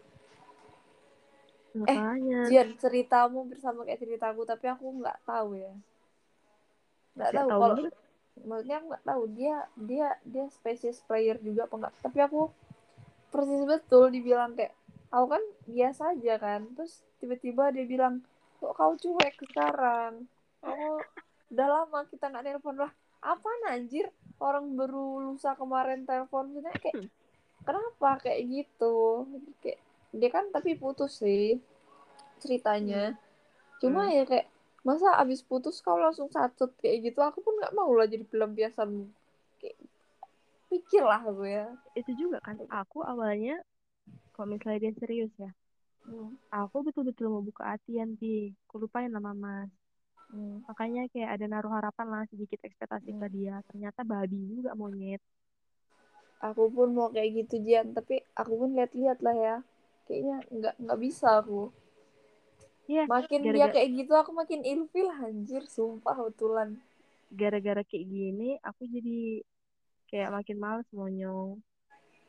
S2: Makanya.
S1: Jian ceritamu bersama kayak ceritaku tapi aku nggak tahu ya. Nggak tahu
S2: tahu
S1: kalau maksudnya aku nggak tahu dia dia dia spesies player juga apa enggak tapi aku persis betul dibilang kayak aku kan biasa aja kan. Terus tiba-tiba dia bilang kok kau cuek sekarang? Aku udah lama kita nggak telepon lah. Apa anjir? Orang baru lusa kemarin telepon maksudnya kayak kenapa? Kayak gitu. Kayak dia kan tapi putus sih ceritanya. Cuma ya kayak masa abis putus kau langsung sacet kayak gitu aku pun nggak mau lah jadi pelampiasan. Kayak pikir lah gue ya.
S2: Itu juga kan aku awalnya kalau misalnya dia serius ya
S1: Hmm,
S2: aku betul-betul mau buka hati nanti aku lupain nama mas
S1: hmm.
S2: makanya kayak ada naruh harapan lah sedikit ekspektasi ke dia. Ternyata babi juga monyet.
S1: Aku pun mau kayak gitu Jian. Tapi aku pun lihat-lihat lah ya. Kayaknya nggak nggak bisa aku.
S2: Iya,
S1: makin dia
S2: gara-gara
S1: kayak gitu aku makin ilfil anjir. Sumpah betulan.
S2: Gara-gara kayak gini aku jadi kayak makin males monyong.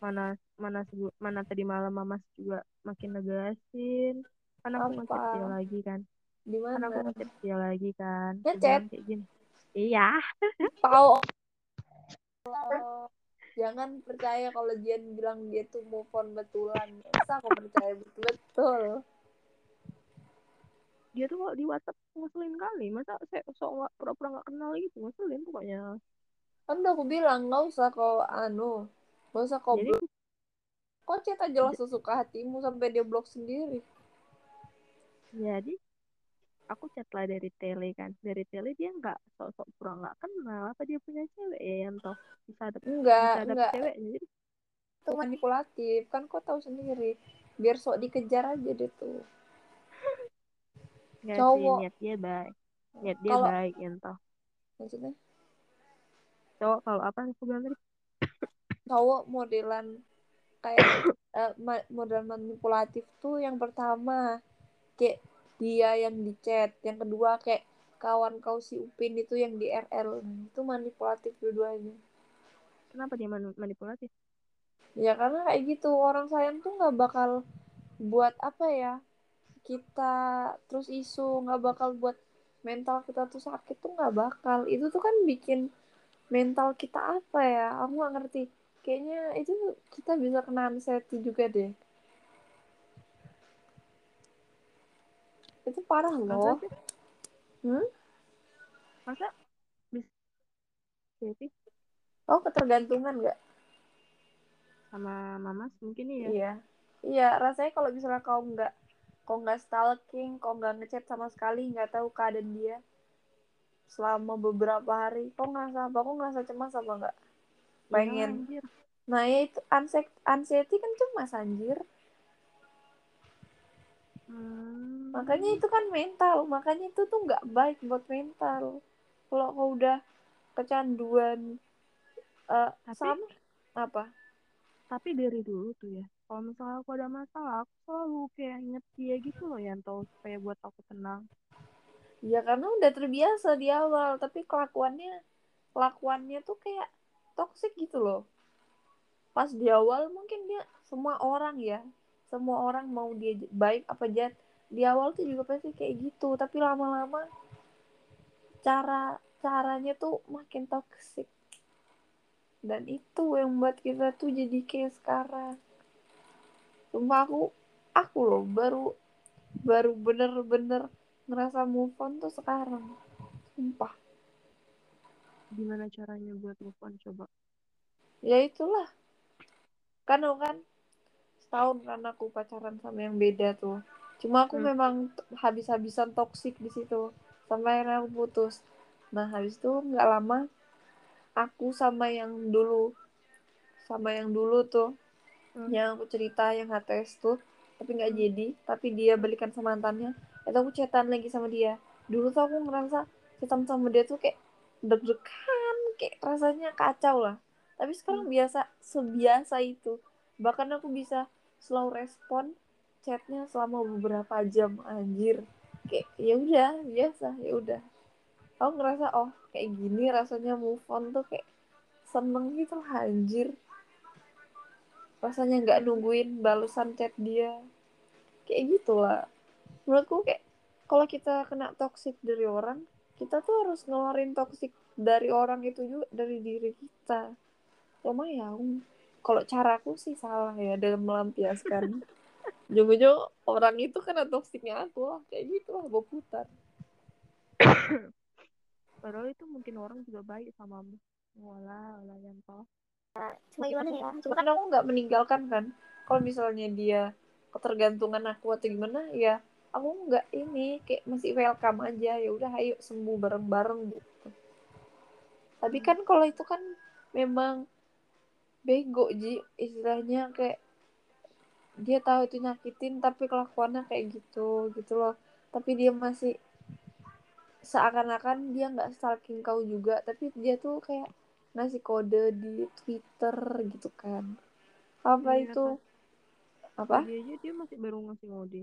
S2: Mana mana mana tadi malam mama juga makin negasin. Kan aku ngechat dia lagi kan
S1: di
S2: kan aku
S1: mana
S2: ngechat dia lagi kan
S1: Ngechat?
S2: kayak gini. Iya.
S1: Tahu jangan percaya kalau Jian bilang dia tuh move on betulan. Masa aku percaya betul-betul
S2: dia tuh kalau di WhatsApp ngeselin kali. Masa saya sok nggak pura-pura nggak kenal gitu ngeselin pokoknya.
S1: Kan udah aku bilang nggak usah kau anu nggak usah kau
S2: jadi
S1: kau chat aja lah sesuka hatimu sampai dia blok sendiri.
S2: Jadi aku chat lah dari tele kan. Dari tele dia nggak sok-sok pura nggak kenal apa dia punya cewek ya yang toh. Bisa ada
S1: enggak
S2: bisa ada
S1: enggak
S2: ceweknya jadi
S1: itu manipulatif. Kan kau tahu sendiri. Biar sok dikejar aja deh tuh.
S2: Sih
S1: Cowok.
S2: niat dia baik. Niat dia
S1: Kalau-
S2: baik yang toh.
S1: Maksudnya?
S2: Cowok kalau apa aku bilang tadi?
S1: Cowok modelan kayak eh, ma- model manipulatif tuh yang pertama. Kayak dia yang di chat. Yang kedua kayak kawan kau si Upin itu yang di RL itu manipulatif dua-duanya.
S2: Kenapa dia manipulatif?
S1: Ya karena kayak gitu. Orang sayang tuh nggak bakal buat apa ya kita terus isu nggak bakal buat mental kita tuh sakit tuh nggak bakal. Itu tuh kan bikin mental kita apa ya? Aku nggak ngerti. Kayaknya itu kita bisa kena anxiety juga deh itu parah
S2: masa
S1: loh
S2: sih?
S1: Hmm?
S2: masa? Bisa jadi
S1: oh ketergantungan nggak?
S2: Sama mamas mungkin iya.
S1: Iya. Iya rasanya kalau misalnya kau nggak kau nggak stalking kau nggak ngechat sama sekali nggak tahu keadaan dia selama beberapa hari kau ngerasa apa? Kau ngerasa cemas apa nggak?
S2: Iya,
S1: pengen.
S2: anjir.
S1: nah ya itu anxiety, anxiety kan cemas anjir
S2: Hmm.
S1: makanya itu kan mental. Makanya itu tuh nggak baik buat mental. Kalau kau udah kecanduan eh,
S2: Tapi-
S1: sama apa?
S2: Tapi dari dulu tuh ya kalau misalnya aku ada masalah aku selalu kayak inget dia gitu loh yang tahu supaya buat aku tenang.
S1: Ya karena udah terbiasa di awal. Tapi kelakuannya kelakuannya tuh kayak toxic gitu loh. Pas di awal mungkin dia semua orang ya semua orang mau dia baik apa jahat. Di awal tuh juga pasti kayak gitu tapi lama-lama cara caranya tuh makin toxic. Dan itu yang buat kita tuh jadi kayak sekarang. Sumpah aku aku loh baru baru bener-bener ngerasa move on tuh sekarang. Sumpah.
S2: Gimana caranya buat move on coba?
S1: Ya itulah. Kan kan setahun kan aku pacaran sama yang beda tuh. Cuma aku
S2: Hmm.
S1: memang habis-habisan toksik di situ. Sampai akhirnya aku putus. Nah habis itu nggak lama aku sama yang dulu sama yang dulu tuh
S2: Hmm.
S1: yang aku cerita yang HTS tuh tapi nggak
S2: Hmm.
S1: jadi tapi dia balikan sama mantannya. Itu aku chatan lagi sama dia. Dulu tuh aku ngerasa chatan sama dia tuh kayak deg-degan kayak rasanya kacau lah. Tapi sekarang biasa sebiasa itu. Bahkan aku bisa slow respon chatnya selama beberapa jam anjir. Kayak ya udah biasa ya udah. Aku ngerasa oh kayak gini rasanya move on tuh kayak seneng gitu anjir. Rasanya nggak nungguin balasan chat dia. Kayak gitulah. Menurutku kayak kalau kita kena toxic dari orang kita tuh harus ngeluarin toxic dari orang itu juga dari diri kita. Cuma ya kalau caraku sih salah ya dalam melampiaskan. Ujung-ujung orang itu kena toksiknya aku lah kayak gitu lah gue putar.
S2: Padahal itu mungkin orang juga baik samamu wala wala yang toh
S3: cuma gimana ya
S1: cuma kan aku nggak meninggalkan kan. Kalau misalnya dia ketergantungan aku atau gimana ya aku nggak ini kayak masih welcome aja. Ya udah ayo sembuh bareng-bareng gitu. Tapi kan kalau itu kan memang bego ji. Istilahnya kayak dia tahu itu nyakitin tapi kelakuannya kayak gitu gitu loh. Tapi dia masih seakan-akan dia nggak stalking kau juga tapi dia tuh kayak ngasih kode di Twitter gitu kan. Apa
S2: Iya,
S1: itu? Apa?
S2: Dia aja dia masih baru ngasih ngode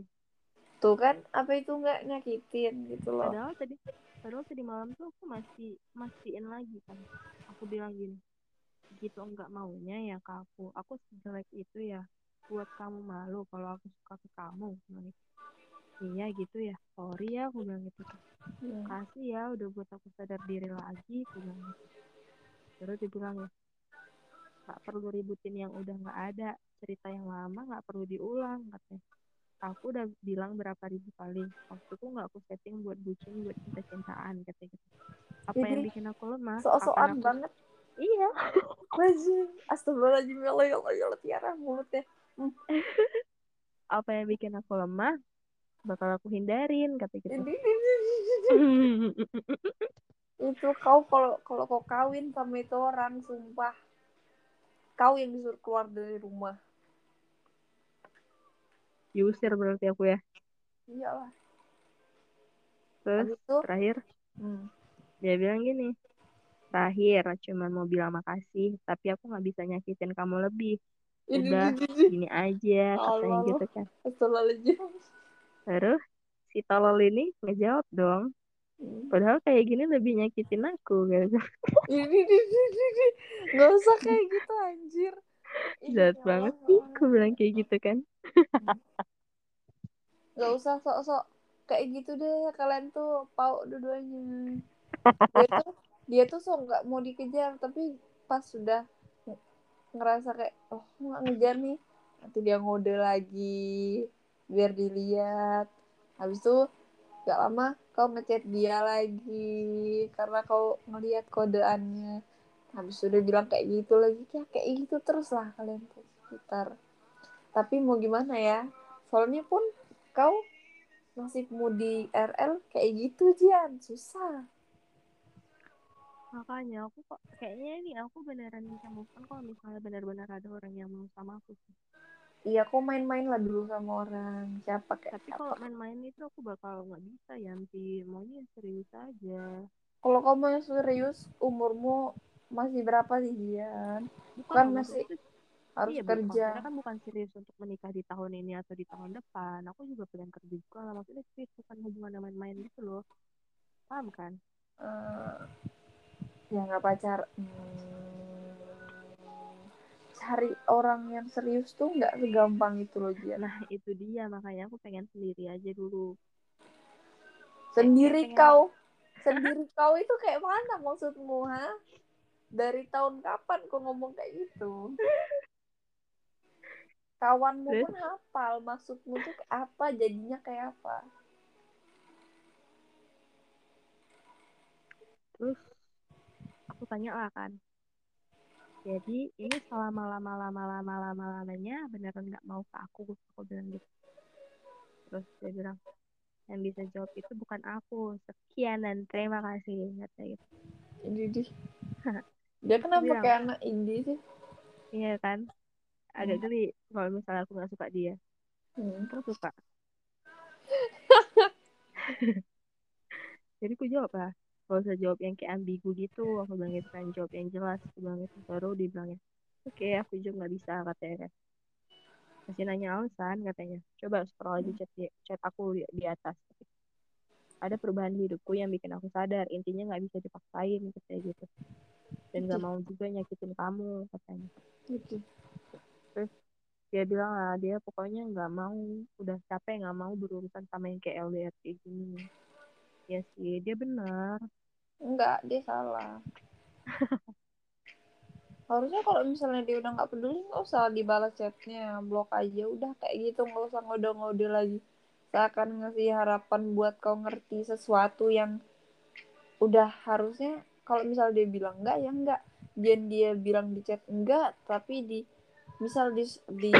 S1: tuh kan apa itu nggak nyakitin gitu loh.
S2: Padahal tadi padahal tadi malam tuh aku masih mastiin lagi kan. Aku bilang gini gitu enggak maunya ya ke aku. Aku sejelek itu ya buat kamu malu kalau aku suka ke kamu. Gitu. iya gitu ya. Sorry ya aku bilang gitu.
S1: Hmm.
S2: kasih ya udah buat aku sadar diri lagi aku bilang gitu. Terus dia bilang ya nggak perlu ributin yang udah nggak ada cerita yang lama nggak perlu diulang katanya. Aku udah bilang berapa ribu kali waktu itu nggak aku setting buat bucin buat cinta cintaan katanya gitu. Apa yang
S1: Jadi,
S2: bikin aku lemah?
S1: so-soan
S2: aku-
S1: banget
S2: iya.
S1: Wajib. Astagfirullahaladzim ya Allah ya Allah ya Allah Tiara mulutnya.
S2: Apa yang bikin aku lemah bakal aku hindarin kata gitu.
S1: Itu kau kalau kalau kau kawin sama itu orang sumpah. Kau yang disuruh keluar dari rumah.
S2: Diusir berarti aku ya?
S1: Iyalah.
S2: Terus
S1: itu
S2: terakhir?
S1: Hmm,
S2: dia bilang gini terakhir cuma mau bilang makasih tapi aku nggak bisa nyakitin kamu lebih udah
S1: ini, ini.
S2: gini aja katanya
S1: Allah.
S2: gitu kan terus si tolol ini ngejawab dong padahal kayak gini lebih nyakitin aku gitu
S1: Ini, ini, ini, ini. Gak usah kayak gitu anjir.
S2: Jahat
S1: ya
S2: banget sih aku bilang kayak gitu kan
S1: Gak usah sok-sok kayak gitu deh. Kalian tuh pau dua-duanya. dia tuh sok nggak mau dikejar tapi pas sudah ng- ngerasa kayak oh nggak ngejar nih. Nanti dia ngode lagi biar dilihat. Habis itu gak lama kau ngechat dia lagi karena kau ngelihat kodeannya. Habis dia bilang kayak gitu lagi ya kayak gitu terus lah kalian sekitar. Tapi mau gimana ya? Soalnya pun kau nasibmu di RL kayak gitu Jian. Susah
S2: makanya aku kok kayaknya ini aku beneran bisa move on kalau misalnya benar-benar ada orang yang mau sama aku sih.
S1: Iya kau main-main lah dulu sama orang. Siapa kayak
S2: tapi kalau main-main itu aku bakal nggak bisa ya nanti maunya serius aja.
S1: Kalau kamu yang serius umurmu masih berapa sih Jian
S2: bukan
S1: Kan masih
S2: itu
S1: harus
S2: iya
S1: kerja.
S2: Maksudnya kan bukan serius untuk menikah di tahun ini atau di tahun depan. Aku juga pengen kerja juga lah. Maksudnya serius bukan hubungan main-main gitu loh. Paham kan?
S1: Eh, ya nggak pacar. Hmm, cari orang yang serius tuh nggak segampang itu loh Jian
S2: nah itu dia. Makanya aku pengen sendiri aja dulu.
S1: Sendiri
S2: pengen-
S1: kau. Sendiri kau itu kayak mana maksudmu ha? Dari tahun kapan kau ngomong kayak gitu? Kawanmu
S2: Terus?
S1: pun hafal. Maksudmu tuh apa? Jadinya kayak apa?
S2: Terus aku tanya lah kan. Jadi ini selama lama lama lama lama lamanya beneran nggak mau ke aku aku bilang gitu. Terus dia bilang yang bisa jawab itu bukan aku. Sekian dan terima kasih kata gitu
S1: ini di dia kenapa
S2: bilang.
S1: kayak anak indie sih.
S2: Iya kan? Agak geli kalau misalnya aku nggak suka dia.
S1: Hmm.
S2: aku suka. Jadi aku jawab lah kalau usah jawab yang kayak ambigu gitu aku bilang gitu kan jawab yang jelas aku bilang gitu baru dia bilangnya oke aku juga nggak bisa katanya. Kan masih nanya alasan katanya. Coba scroll aja chat di- chat aku di, di atas. Ada perubahan di hidupku yang bikin aku sadar intinya nggak bisa dipaksain katanya gitu. Dan nggak mau juga nyakitin kamu katanya.
S1: Gitu.
S2: dia bilang lah dia pokoknya nggak mau udah capek nggak mau berurusan sama yang kayak LDR kayak gini. Ya sih dia benar
S1: enggak dia salah. Harusnya kalau misalnya dia udah nggak peduli nggak usah dibalas chatnya blok aja. Udah kayak gitu nggak usah ngode-ngode lagi. Seakan ngasih harapan buat kau ngerti sesuatu yang udah harusnya kalau misal dia bilang enggak ya enggak. Dan dia bilang di chat enggak tapi di misal di di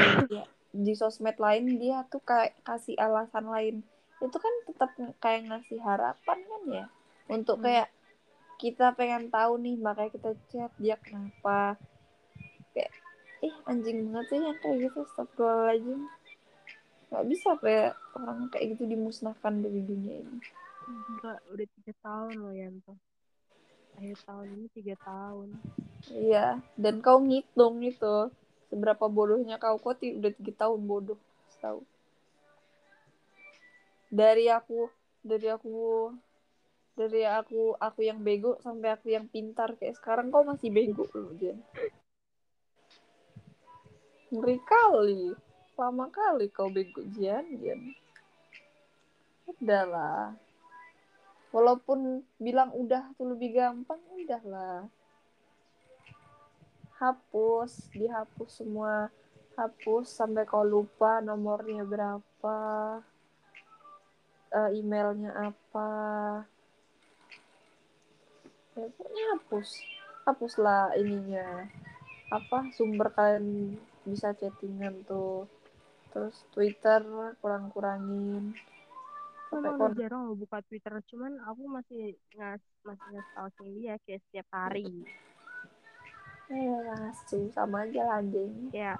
S1: di sosmed lain dia tuh kayak kasih alasan lain. Itu kan tetap kayak ngasih harapan kan ya? Untuk
S2: Hmm.
S1: kayak kita pengen tahu nih makanya kita chat dia kenapa? Kayak ih anjing banget sih yang kayak gitu astagfirullahaladzim. Nggak bisa kayak orang kayak gitu dimusnahkan dari dunia ini.
S2: Enggak udah tiga tahun loh Yanto akhir tahun ini tiga tahun.
S1: Iya dan kau ngitung itu seberapa bodohnya kau kok udah tiga tahun bodoh tahu dari aku dari aku dari aku aku yang bego sampai aku yang pintar kayak sekarang kau masih bego loh Jen? Ngeri kali. Lama kali kau bego Jen Jen. Udahlah. Walaupun bilang udah tuh lebih gampang udahlah. Hapus dihapus semua. Hapus sampai kau lupa nomornya berapa eh, emailnya apa hapus hapuslah ininya. Apa sumber kalian bisa chattingan tuh terus Twitter kurang-kurangin.
S2: Aku
S1: sampai kon
S2: jarang buka Twitter cuman aku masih ngas masih nge-stalking dia kayak setiap hari.
S1: Eh asu sama aja lah anjing.
S2: Kayak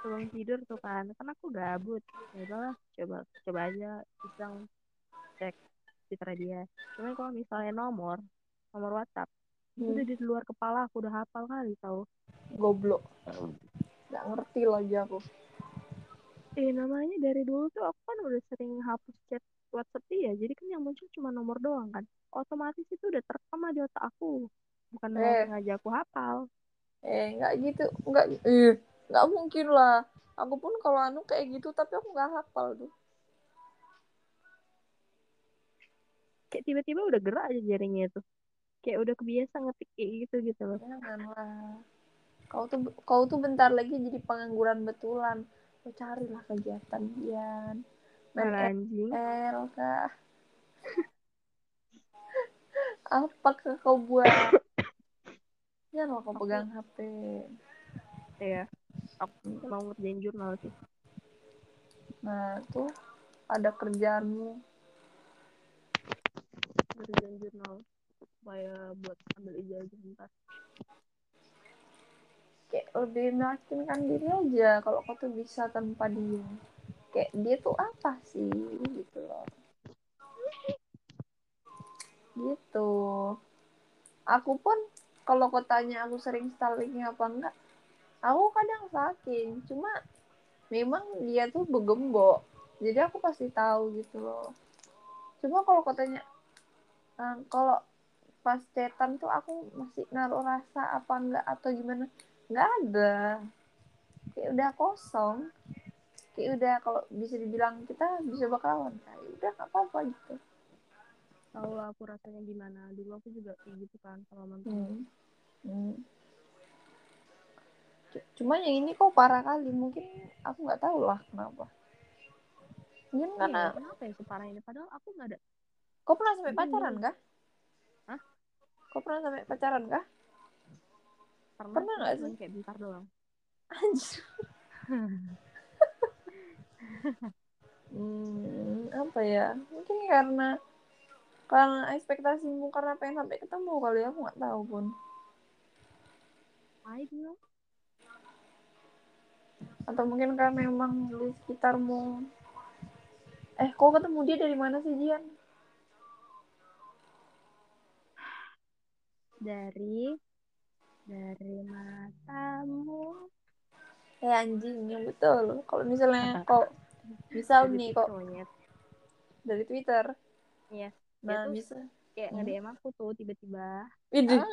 S2: sebelum tidur tuh kan kan aku gabut. Ya udahlah coba coba aja iseng cek Twitter dia. Cuman kalau misalnya nomor nomor WhatsApp. Itu
S1: Hmm.
S2: udah di luar kepala aku udah hafal kali tau.
S1: Goblok. Nggak ngerti lagi aku.
S2: Eh namanya dari dulu tuh aku kan udah sering hapus chat WhatsApp dia jadi kan yang muncul cuma nomor doang kan. Otomatis itu udah terekam di otak aku bukan
S1: Eh.
S2: sengaja aku hafal.
S1: Eh nggak gitu nggak eh nggak mungkin lah. Aku pun kalau anu kayak gitu tapi aku nggak hafal tuh.
S2: Kayak tiba-tiba udah gerak aja jarinya itu kayak udah kebiasa ngetik kayak gitu gitu loh.
S1: Janganlah kau tuh kau tuh bentar lagi jadi pengangguran betulan. Kau carilah kegiatan Dian. Main
S2: anjing.
S1: Kah? Apakah kau buat? Janganlah kau
S2: Aku-
S1: pegang HP
S2: ya aku mau ngerjain jurnal sih.
S1: Nah tuh ada kerjaanmu.
S2: Ngerjain jurnal supaya buat ambil ijazah ntar.
S1: Kayak lebih meyakinkan diri aja kalau kau tuh bisa tanpa dia. Kayak dia tuh apa sih? Gitu loh. Gitu. Aku pun kalau kau tanya aku sering stalking apa enggak aku kadang stalking cuma memang dia tuh begembok jadi aku pasti tahu gitu loh. Cuma kalau kau tanya eh, kalau pas chatan tuh aku masih naruh rasa apa enggak atau gimana nggak ada kayak udah kosong kayak udah kalau bisa dibilang kita bisa bakalan kayak udah nggak apa-apa gitu
S2: tahu lah aku rasanya gimana dulu aku juga kayak gitu kan sama mantan
S1: Hmm. Hmm. Cuma yang ini kok parah kali. Mungkin aku nggak tahu lah kenapa. Mungkin
S2: Iya,
S1: karena
S2: kenapa ya separah ini padahal aku nggak ada
S1: kau pernah sampai pacaran?
S2: Hah?
S1: Kau pernah sampai pacaran kah?
S2: pernah,
S1: Pernah
S2: cuman
S1: sih?
S2: kayak bentar doang
S1: Anjir. Hmm, apa ya? Mungkin karena karena ekspektasimu karena pengen sampai ketemu kali ya, aku nggak tahu pun.
S2: I don't know
S1: Atau mungkin karena memang di sekitarmu Eh, kau ketemu dia dari mana sih, Jian?
S2: Dari dari matamu
S1: Eh, anjing, yang betul. Kalau misalnya kau misal
S2: Dari
S1: nih kok
S2: monyet.
S1: dari Twitter.
S2: Iya.
S1: Nah, bisa.
S2: kayak
S1: Hmm.
S2: nge-DM aku tuh tiba-tiba. Ah,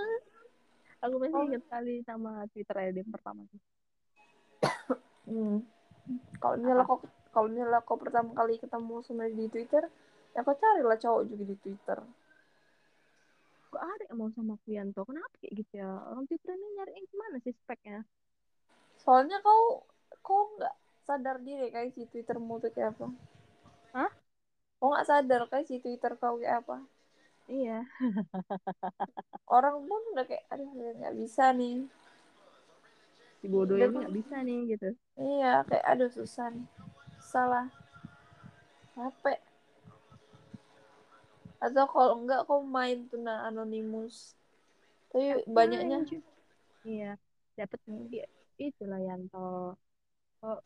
S2: aku masih
S1: Oh.
S2: inget kali sama Twitter yang pertama tuh
S1: Hmm. Kalau misalnya kau kalau misalnya kau pertama kali ketemu sama di Twitter, ya kau carilah cowok juga di Twitter.
S2: Kok ada yang mau sama Kuyanto kenapa kayak gitu ya orang Twitter ini nyari yang gimana sih speknya
S1: Soalnya kau kau nggak sadar diri kayak si Twittermu tuh kayak apa.
S2: Hah?
S1: Kau nggak sadar kayak si Twitter kau kayak apa.
S2: iya
S1: Orang pun udah kayak, aduh nggak bisa nih.
S2: si bodoh ini nggak bisa nih gitu
S1: Iya, kayak aduh susah nih. Salah. Capek. Atau kalau enggak kau main tuh nah anonimus. Tapi banyaknya
S2: Anjir. iya dapet
S1: Hmm.
S2: ya, itulah Yanto oh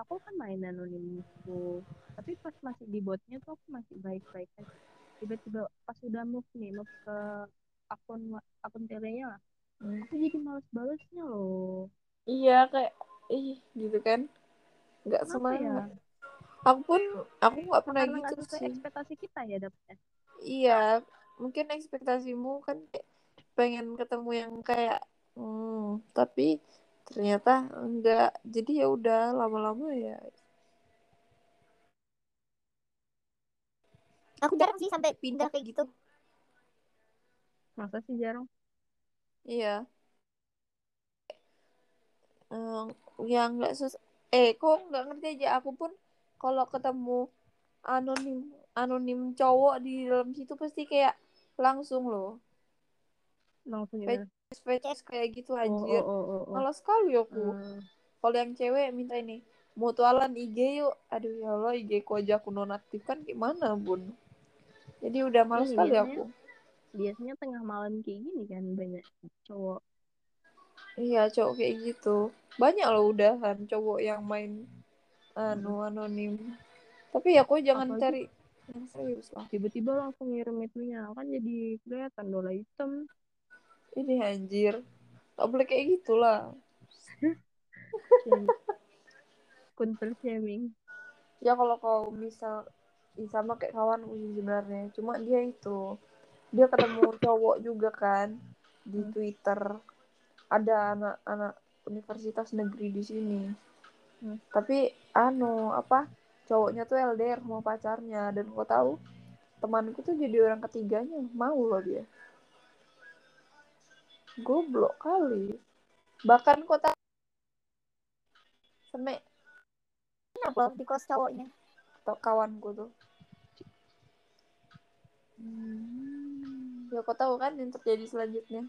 S2: aku kan main anonimus tuh tapi pas masih di botnya tuh aku masih baik-baik aja tiba-tiba pas udah move nih move ke akun akun telenya
S1: Hmm.
S2: aku jadi males balesnya loh
S1: Iya kayak ih gitu kan. Enggak
S2: kenapa
S1: semangat.
S2: ya
S1: Aku pun aku nggak pernah
S2: karena
S1: gitu
S2: sesuai
S1: sih.
S2: ekspektasi kita ya dapetnya
S1: Iya, mungkin ekspektasimu kan kayak pengen ketemu yang kayak hmm, tapi ternyata enggak. Jadi ya udah lama-lama ya.
S3: Aku jarang sih sampai pindah kayak gitu.
S2: masa sih jarang
S1: Iya. Eh, yang nggak sus eh kok nggak ngerti aja aku pun kalau ketemu anonim anonim cowok di dalam situ pasti kayak langsung loh.
S2: Langsung gimana
S1: face kayak gitu
S2: oh
S1: anjir.
S2: oh oh oh, oh.
S1: malas sekali aku.
S2: Hmm.
S1: kalau yang cewek minta ini mutualan IG yuk. Aduh ya Allah IG ku aja aku nonaktifkan gimana bun? Jadi udah malas
S2: Ini
S1: sekali
S2: biasanya-
S1: aku.
S2: biasanya tengah malam kayak gini kan banyak cowok.
S1: Iya cowok kayak gitu. Banyak loh udahan cowok yang main anu anonim. Tapi ya kok jangan
S2: Apalagi-
S1: cari yang serius lah.
S2: tiba-tiba langsung ngirim itunya. Kan jadi kelihatan dola hitam.
S1: Ini anjir. Tak boleh kayak gitulah.
S2: Counter shaming.
S1: Ya kalau kau misal sama kayak kawan sih sebenarnya. Cuma dia itu dia ketemu cowok juga kan di
S2: Hmm.
S1: Twitter. Ada anak-anak universitas negeri di sini
S2: Hmm.
S1: tapi anu apa cowoknya tuh LDR sama pacarnya dan kau tahu temanku tuh jadi orang ketiganya mau loh dia goblok kali bahkan tahu semek
S3: Kenapa di kos cowoknya?
S1: atau kawanku tuh
S2: Hmm.
S1: ya kau tahu kan yang terjadi selanjutnya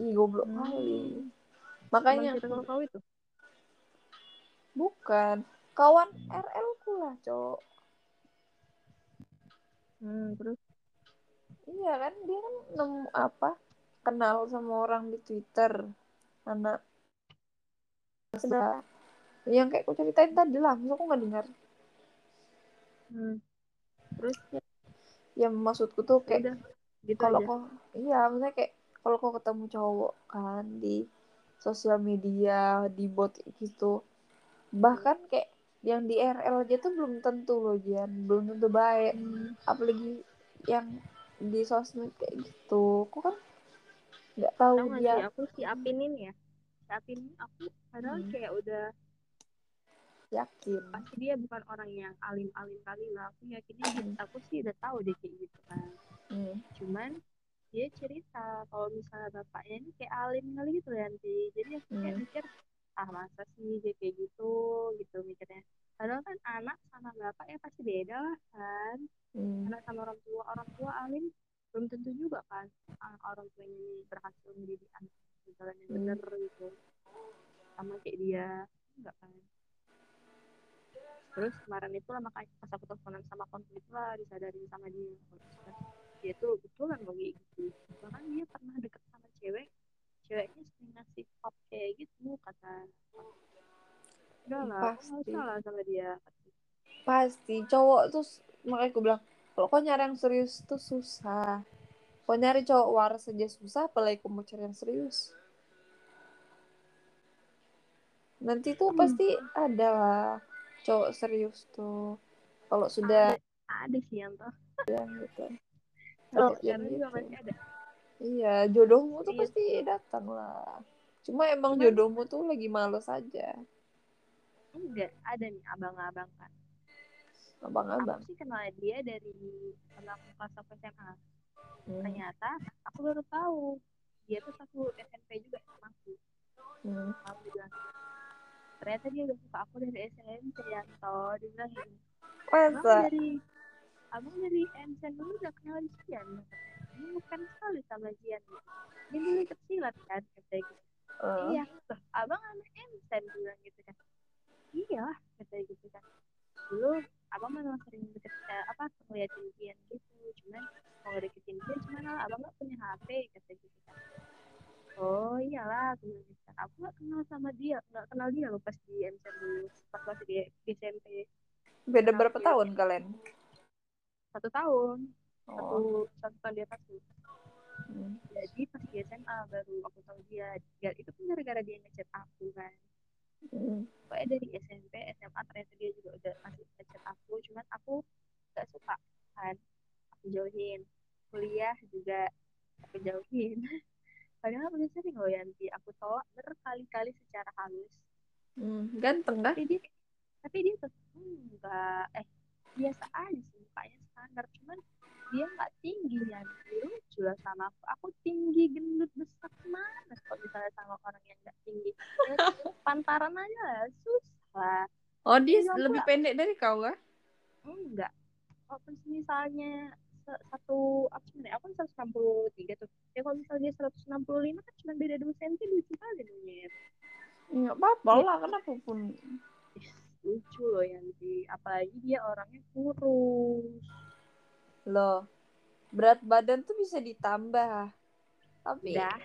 S1: ih goblok
S2: Hmm.
S1: kali makanya
S2: kita kau itu
S1: bukan. Kawan RL ku lah cowok
S2: hmm, terus?
S1: Iya kan dia kan nemu apa kenal sama orang di Twitter. Anak. Sudah. yang kayak aku ceritain tadi lah aku nggak dengar.
S2: Hmm. terus?
S1: Yang maksudku tuh
S2: ya
S1: kayak
S2: udah gitu
S1: kalau kok iya maksudnya kayak kalau kau ketemu cowok kan di sosial media di bot gitu bahkan kayak yang di RL aja tuh belum tentu loh Jian belum tentu baik
S2: Hmm.
S1: apalagi yang di sosmed kayak gitu aku kan nggak tahu
S2: nggak
S1: dia
S2: sih aku si Apinin ya si Apinin aku padahal
S1: Hmm.
S2: kayak udah
S1: yakin
S2: pasti dia bukan orang yang alim-alim kali lah aku yakinnya
S1: Hmm.
S2: aku sih udah tahu dia kayak gitu kan
S1: hmm.
S2: cuman dia cerita kalau misalnya bapaknya ini kayak alim kali gitu ya nanti jadi aku kayak
S1: Hmm.
S2: mikir ah masa sih dia kayak gitu? Gitu mikirnya. Padahal kan anak sama bapaknya pasti beda lah kan.
S1: Hmm.
S2: anak sama orang tua orang tua alim belum tentu juga kan anak orang tuanya ini berhasil mendidik anak di jalan yang
S1: Hmm.
S2: bener gitu. Sama kayak dia enggak kan? Terus kemarin itu lah makanya pas aku teleponan sama konflik lah disadarin sama dia. Dia tuh betulan kayak gitu. Bahkan dia pernah deket sama cewek ceweknya sering ngasih top kayak gitu kata udah lah
S1: Pasti.
S2: usah lah sama dia?
S1: Pasti cowok tuh makanya aku bilang kalau kau nyari yang serius tuh susah. Kau nyari cowok waras aja susah apalagi kau mau cari yang serius. Nanti tuh
S2: Hmm.
S1: pasti ada lah cowok serius tuh. Kalau sudah
S2: ada sih yang tuh
S1: gitu.
S2: Sekarang
S1: yang
S2: juga
S1: gitu.
S2: masih ada
S1: iya jodohmu tuh
S2: Iya.
S1: pasti datang lah. Cuma emang
S2: Cuman-
S1: jodohmu tuh lagi males aja.
S2: Enggak ada nih abang-abang kan
S1: abang-abang?
S2: aku sih kenal dia dari aku pas aku SMA
S1: Hmm.
S2: ternyata aku baru tahu. Dia tuh satu SMP juga sama aku.
S1: Hmm.
S2: aku bilang ternyata dia udah suka aku dari SMP Yanto dia bilang gini abang
S1: masa
S2: dari abang dari MCN dulu udah kenal Jian ini bukan sekali sama Jian dia dulu ikut silat kan kata gitu
S1: Eh,
S2: iya. Loh abang anak dia bilang gitu kan. Iya kata gitu kan. Dulu abang memang sering deket eh, apa ngeliatin Jian gitu. Cuman mau deketin dia cuman lah abang nggak punya HP kata gitu kan. Oh iyalah aku bilang gitu kan. Aku nggak kenal sama dia nggak kenal dia loh pas di MCN dulu pas masih di, di SMP
S1: beda
S2: kenal
S1: berapa
S2: dia.
S1: tahun kalian?
S2: Satu tahun
S1: oh.
S2: satu satu tahun di atasku
S1: hmm.
S2: jadi pas di SMA baru aku tahu dia. Dia itu pun gara-gara dia aku kan
S1: Hmm.
S2: pokoknya dari SMP SMA ternyata dia juga udah masih ngechat aku cuman aku gak suka kan aku jauhin kuliah juga aku jauhin padahal udah sering loh Yanti aku tolak berkali-kali secara halus
S1: Hmm. ganteng kan
S2: tapi dia tapi dia tetap enggak eh biasa aja sih mukanya standar cuman dia nggak tinggi Yanti lucu lah sama aku aku tinggi gendut besar mana kalau misalnya sama orang yang nggak tinggi ya, pantaran aja lah susah
S1: oh dia
S2: Iya,
S1: lebih pendek dari kau kan
S2: enggak. Walaupun misalnya satu apa sebenarnya aku kan 163 tuh. Ya kalau misalnya dia 165 kan cuma beda 2 cm lucu kali monyet
S1: nggak apa-apa
S2: Dia-
S1: lah kenapa pun.
S2: Lucu loh Yanti apalagi dia orangnya kurus.
S1: Loh berat badan tuh bisa ditambah. Tapi
S2: udah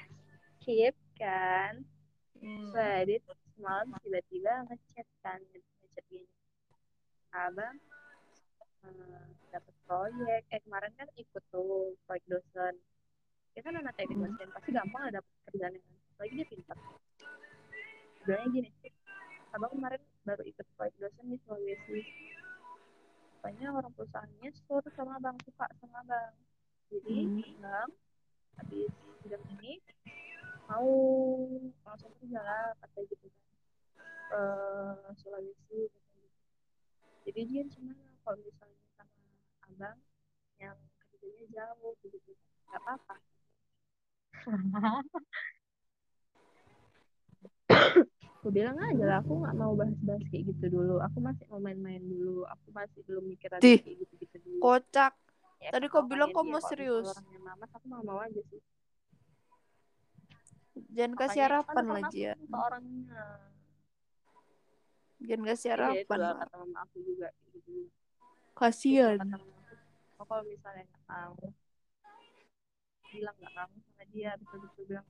S2: skip kan.
S1: Hmm.
S2: Wah, dia semalam tiba-tiba ngechat kan abang eh, dapat proyek. Eh kemarin kan ikut tuh proyek dosen. Dia kan anak teknik
S1: Hmm.
S2: dosen. Pasti gampang lah dapat kerjaan yang apalagi dia pintar. Bilangnya gini abang kemarin baru ikut proyek dosen di Sulawesi Pokoknya orang perusahaannya suruh sama abang suka sama abang. Jadi
S1: Hmm.
S2: abang habis sidang ini mau langsung kerja lah kata gitu kan. Ke Sulawesi kata gitu. Jadi dia cuma kalau misalnya sama abang yang kerjanya jauh gitu nggak apa-apa. Aku bilang aja lah aku nggak mau bahas-bahas kayak gitu dulu. Aku masih mau main-main dulu. Aku masih belum mikir ada kayak gitu-gitu dulu.
S1: Kocak.
S2: Ya,
S1: Tadi kau bilang
S2: orangnya
S1: kau mau serius.
S2: orangnya mamas aku mau mau aja sih.
S1: Jangan kasih harapan
S2: kan
S1: lah,
S2: aku Orangnya
S1: Jangan kasih
S2: iya kata mama aku juga gitu
S1: Kasian.
S2: aku oh, kalau misalnya nggak tahu bilang nggak kamu sama dia betul-betul bilang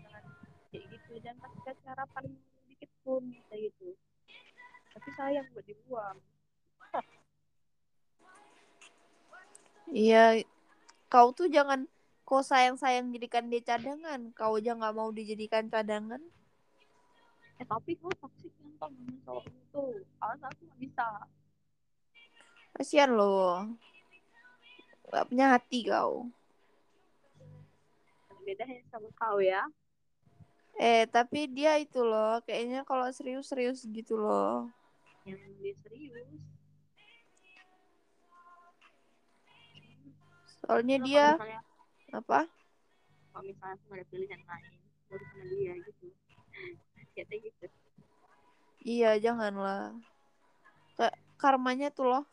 S2: jangan kayak gitu jangan kasih kasih harapan dikit pun kayak gitu tapi sayang buat dibuang
S1: Iya, kau tuh jangan kau sayang-sayang jadikan dia cadangan. Kau aja nggak mau dijadikan cadangan.
S2: Eh tapi kok toksik yang sama cowok itu awas aku nggak bisa
S1: Kasian loh. Gak punya hati kau.
S2: bedanya sama kau ya
S1: Eh, tapi dia itu loh, kayaknya kalau serius-serius gitu loh.
S2: yang dia serius
S1: Soalnya dia
S2: misalnya
S1: apa?
S2: kalau misalnya aku ada pilihan lain baru sama dia gitu kayak gitu
S1: Iya, janganlah. Kayak karmanya tuh loh.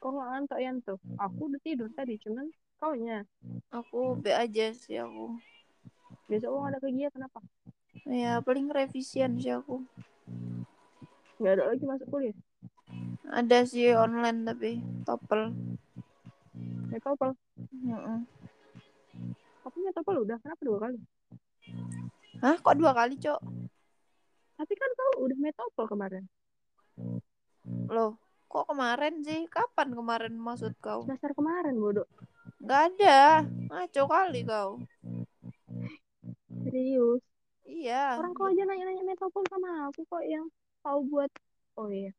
S2: kok nggak ngantuk Yan tuh aku udah tidur tadi cuman kaunya
S1: Aku B aja sih aku.
S2: besok nggak ada kegiatan apa
S1: Ya, paling revisian sih aku.
S2: nggak ada lagi masuk kuliah
S1: Ada sih online tapi topel.
S2: Metopel
S1: Heeh.
S2: tapi metopel udah kenapa dua kali
S1: Hah, kok dua kali, Cok?
S2: tapi kan kau udah metopel kemarin
S1: Loh, kok kemarin sih? Kapan kemarin maksud kau?
S2: dasar kemarin bodoh
S1: Gak ada. Ngaco kali kau.
S2: serius
S1: Iya.
S2: orang kau aja nanya-nanya metopel sama aku kok yang kau buat oh iya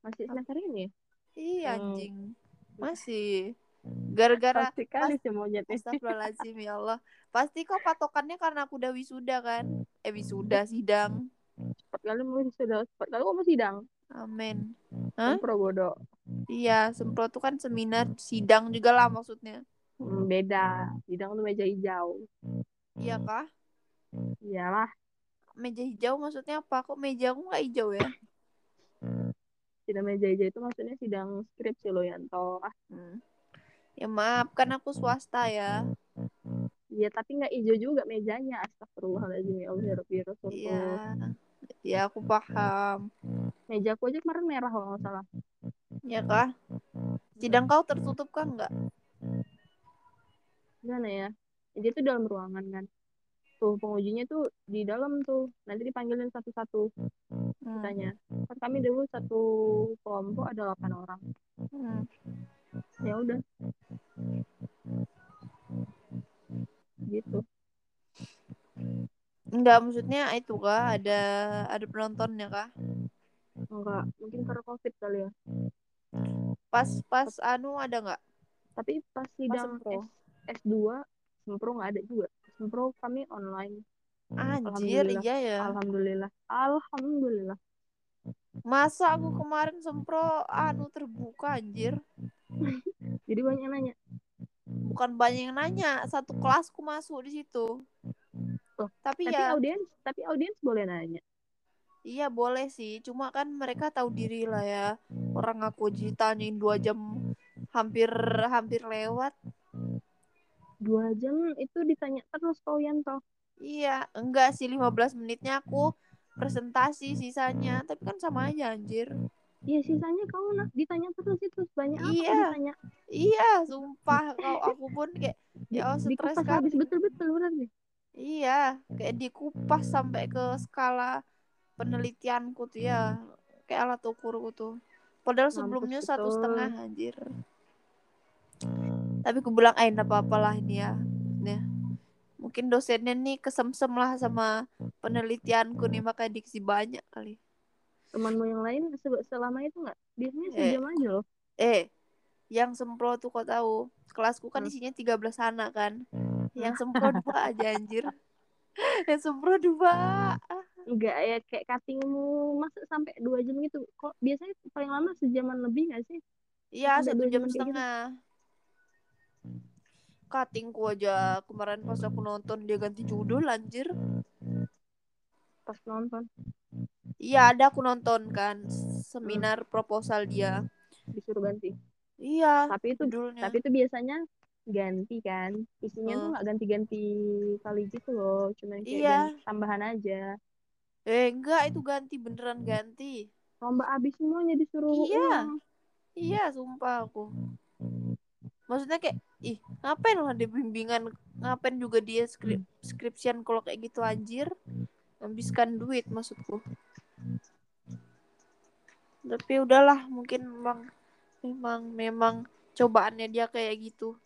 S2: masih semester ini ya?
S1: Iya,
S2: Hmm.
S1: Masih. Gara-gara
S2: pasti kali sih monyetnya
S1: Astagfirullahaladzim ya Allah. Pasti kok patokannya karena aku udah wisuda kan? Eh wisuda sidang.
S2: cepat kali mau sudah cepat kali mau sidang
S1: Amin. Hah?
S2: pro bodoh
S1: Iya, sempro tuh kan seminar sidang juga lah maksudnya.
S2: Hmm, beda sidang tuh meja hijau
S1: Iya kah?
S2: iyalah
S1: Meja hijau maksudnya apa? Kok meja aku nggak hijau ya?
S2: Sidang meja hijau itu maksudnya sidang skripsi lo Yanto ah
S1: Hmm. Ya maaf, kan aku swasta ya.
S2: Iya tapi nggak hijau juga mejanya astagfirullahaladzim ya Allah ya ya Rasulullah.
S1: Iya. Ya aku paham.
S2: meja aku aja kemarin merah kalau nggak salah
S1: Ya kah? Sidang kau tertutup kah nggak?
S2: gimana ya dia tuh dalam ruangan kan tuh pengujinya tuh di dalam tuh nanti dipanggilin satu-satu
S1: Hmm.
S2: katanya kan kami dulu satu kelompok ada 8 orang
S1: Hmm.
S2: ya udah gitu
S1: Enggak, maksudnya itu kah? Ada ada penontonnya kah?
S2: enggak mungkin karena covid kali ya
S1: Pas pas anu ada nggak?
S2: tapi pas
S1: Pas
S2: sidang
S1: sempro.
S2: S, S2 sempro nggak ada juga sempro kami online
S1: Anjir,
S2: Alhamdulillah.
S1: iya ya.
S2: alhamdulillah alhamdulillah
S1: Masa aku kemarin sempro anu terbuka anjir.
S2: jadi banyak yang nanya
S1: Bukan banyak yang nanya, satu kelasku masuk di situ.
S2: Loh,
S1: Tapi
S2: tapi
S1: ya,
S2: audiens tapi audiens boleh nanya
S1: iya boleh sih. Cuma kan mereka tahu diri lah ya. Orang aku ditanyain dua jam hampir hampir lewat.
S2: Dua jam itu ditanya terus kau Yanto
S1: Iya, enggak sih 15 menitnya aku presentasi sisanya. Tapi kan sama aja anjir.
S2: Iya sisanya kamu nak ditanya terus itu banyak apa
S1: Iya.
S2: ditanya
S1: Iya, sumpah kau aku pun kayak ya Allah, stres kan.
S2: habis betul-betul berarti
S1: Iya, kayak dikupas sampai ke skala penelitianku tuh ya, kayak alat ukurku tuh. Padahal
S2: Mampus
S1: sebelumnya satu
S2: betul.
S1: setengah anjir. Tapi aku bilang, eh enggak apa-apa lah ini ya. Nih. Mungkin dosennya nih kesemsem lah sama penelitianku nih, makanya diksi banyak kali.
S2: Temanmu yang lain se- selama itu nggak? Biasanya
S1: Eh.
S2: sejam aja loh.
S1: Eh, yang sempro tuh kau tahu, kelasku kan
S2: Hmm.
S1: isinya 13 anak kan. Yang sempro dua aja anjir. Yang sempro dua.
S2: Enggak ya kayak cuttingmu masa sampai dua jam gitu. Kok biasanya paling lama sejaman lebih nggak sih?
S1: Iya, satu jam
S2: jam kayak gitu.
S1: Cuttingku aja kemarin pas aku nonton dia ganti judul anjir.
S2: Pas nonton
S1: Iya, ada aku nonton kan seminar proposal dia.
S2: disuruh ganti.
S1: Iya,
S2: Tapi itu
S1: judulnya.
S2: tapi itu biasanya ganti kan. Isinya tuh
S1: Hmm.
S2: nggak ganti-ganti kali gitu loh. Cuma kayak
S1: Iya.
S2: tambahan aja.
S1: Eh, enggak itu ganti beneran ganti.
S2: Lomba abis semuanya disuruh
S1: Iya.
S2: ulang.
S1: Iya, sumpah aku. Maksudnya kayak, ih, ngapain lah dia bimbingan, ngapain juga dia skrip, skripsian kalau kayak gitu anjir. Habiskan duit maksudku. Tapi udahlah, mungkin memang memang memang cobaannya dia kayak gitu.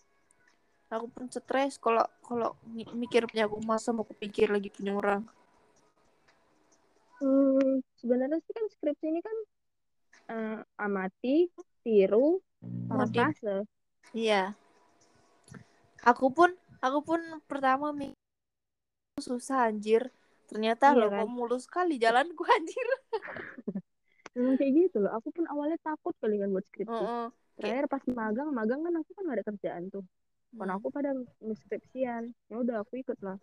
S1: Aku pun stres kalau kalau mi- mikir punya aku masa mau kupikir lagi punya orang.
S2: Hmm, sebenarnya sih kan skripsi ini kan eh, amati, tiru,
S1: Modif.
S2: parafrase.
S1: Iya. Aku pun aku pun pertama mikir susah anjir. Ternyata
S2: Iya
S1: loh
S2: kan?
S1: mulus sekali jalanku anjir.
S2: Memang kayak gitu loh. Aku pun awalnya takut kali kan buat skripsi.
S1: Heeh.
S2: Terakhir pas magang, magang kan aku kan gak ada kerjaan tuh. Kan
S1: Hmm.
S2: aku pada skripsian. Ya udah aku ikut lah.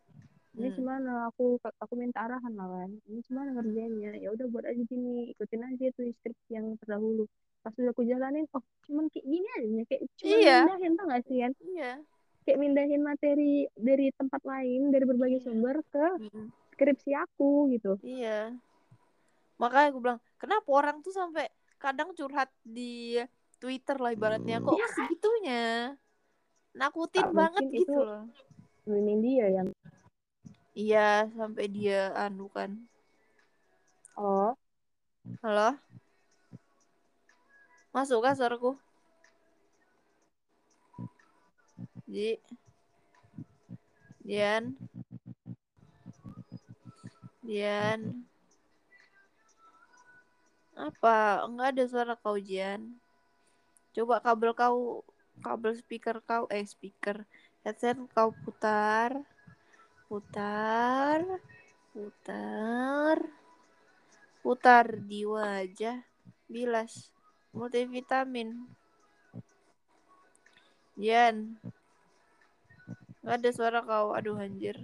S2: Ini
S1: Hmm.
S2: gimana? Aku aku minta arahan lah kan. Ini gimana kerjanya? Ya udah buat aja gini, ikutin aja tuh skripsi yang terdahulu. Pas udah aku jalanin, oh cuman kayak gini aja, kayak cuman
S1: Iya.
S2: mindahin tau gak sih kan?
S1: Iya.
S2: Kayak mindahin materi dari tempat lain, dari berbagai
S1: Iya.
S2: sumber ke
S1: Hmm.
S2: skripsi aku gitu.
S1: Iya. Makanya aku bilang, kenapa orang tuh sampai kadang curhat di Twitter lah ibaratnya. Kok segitunya? Nakutin
S2: Tak
S1: banget gitu
S2: itu-
S1: loh.
S2: Ini dia yang
S1: Iya, sampai dia anu kan.
S2: oh
S1: Halo? Masuk kah suaraku? Ji. Dian. Dian. Apa? Enggak ada suara kau, Jian. Coba kabel kau, kabel speaker kau, eh speaker, headset kau putar. Putar. Putar. Putar di wajah. Bilas. Multivitamin. Jian. Nggak ada suara kau. Aduh anjir.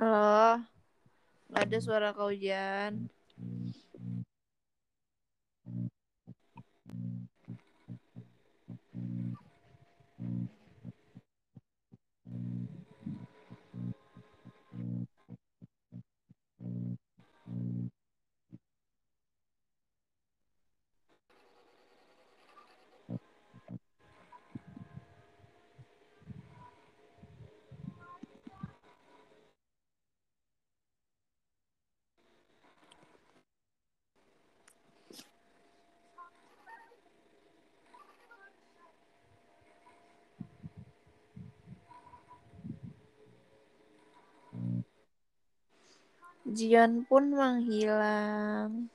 S1: Halo. Nggak ada suara kau, Jan. Jian pun menghilang.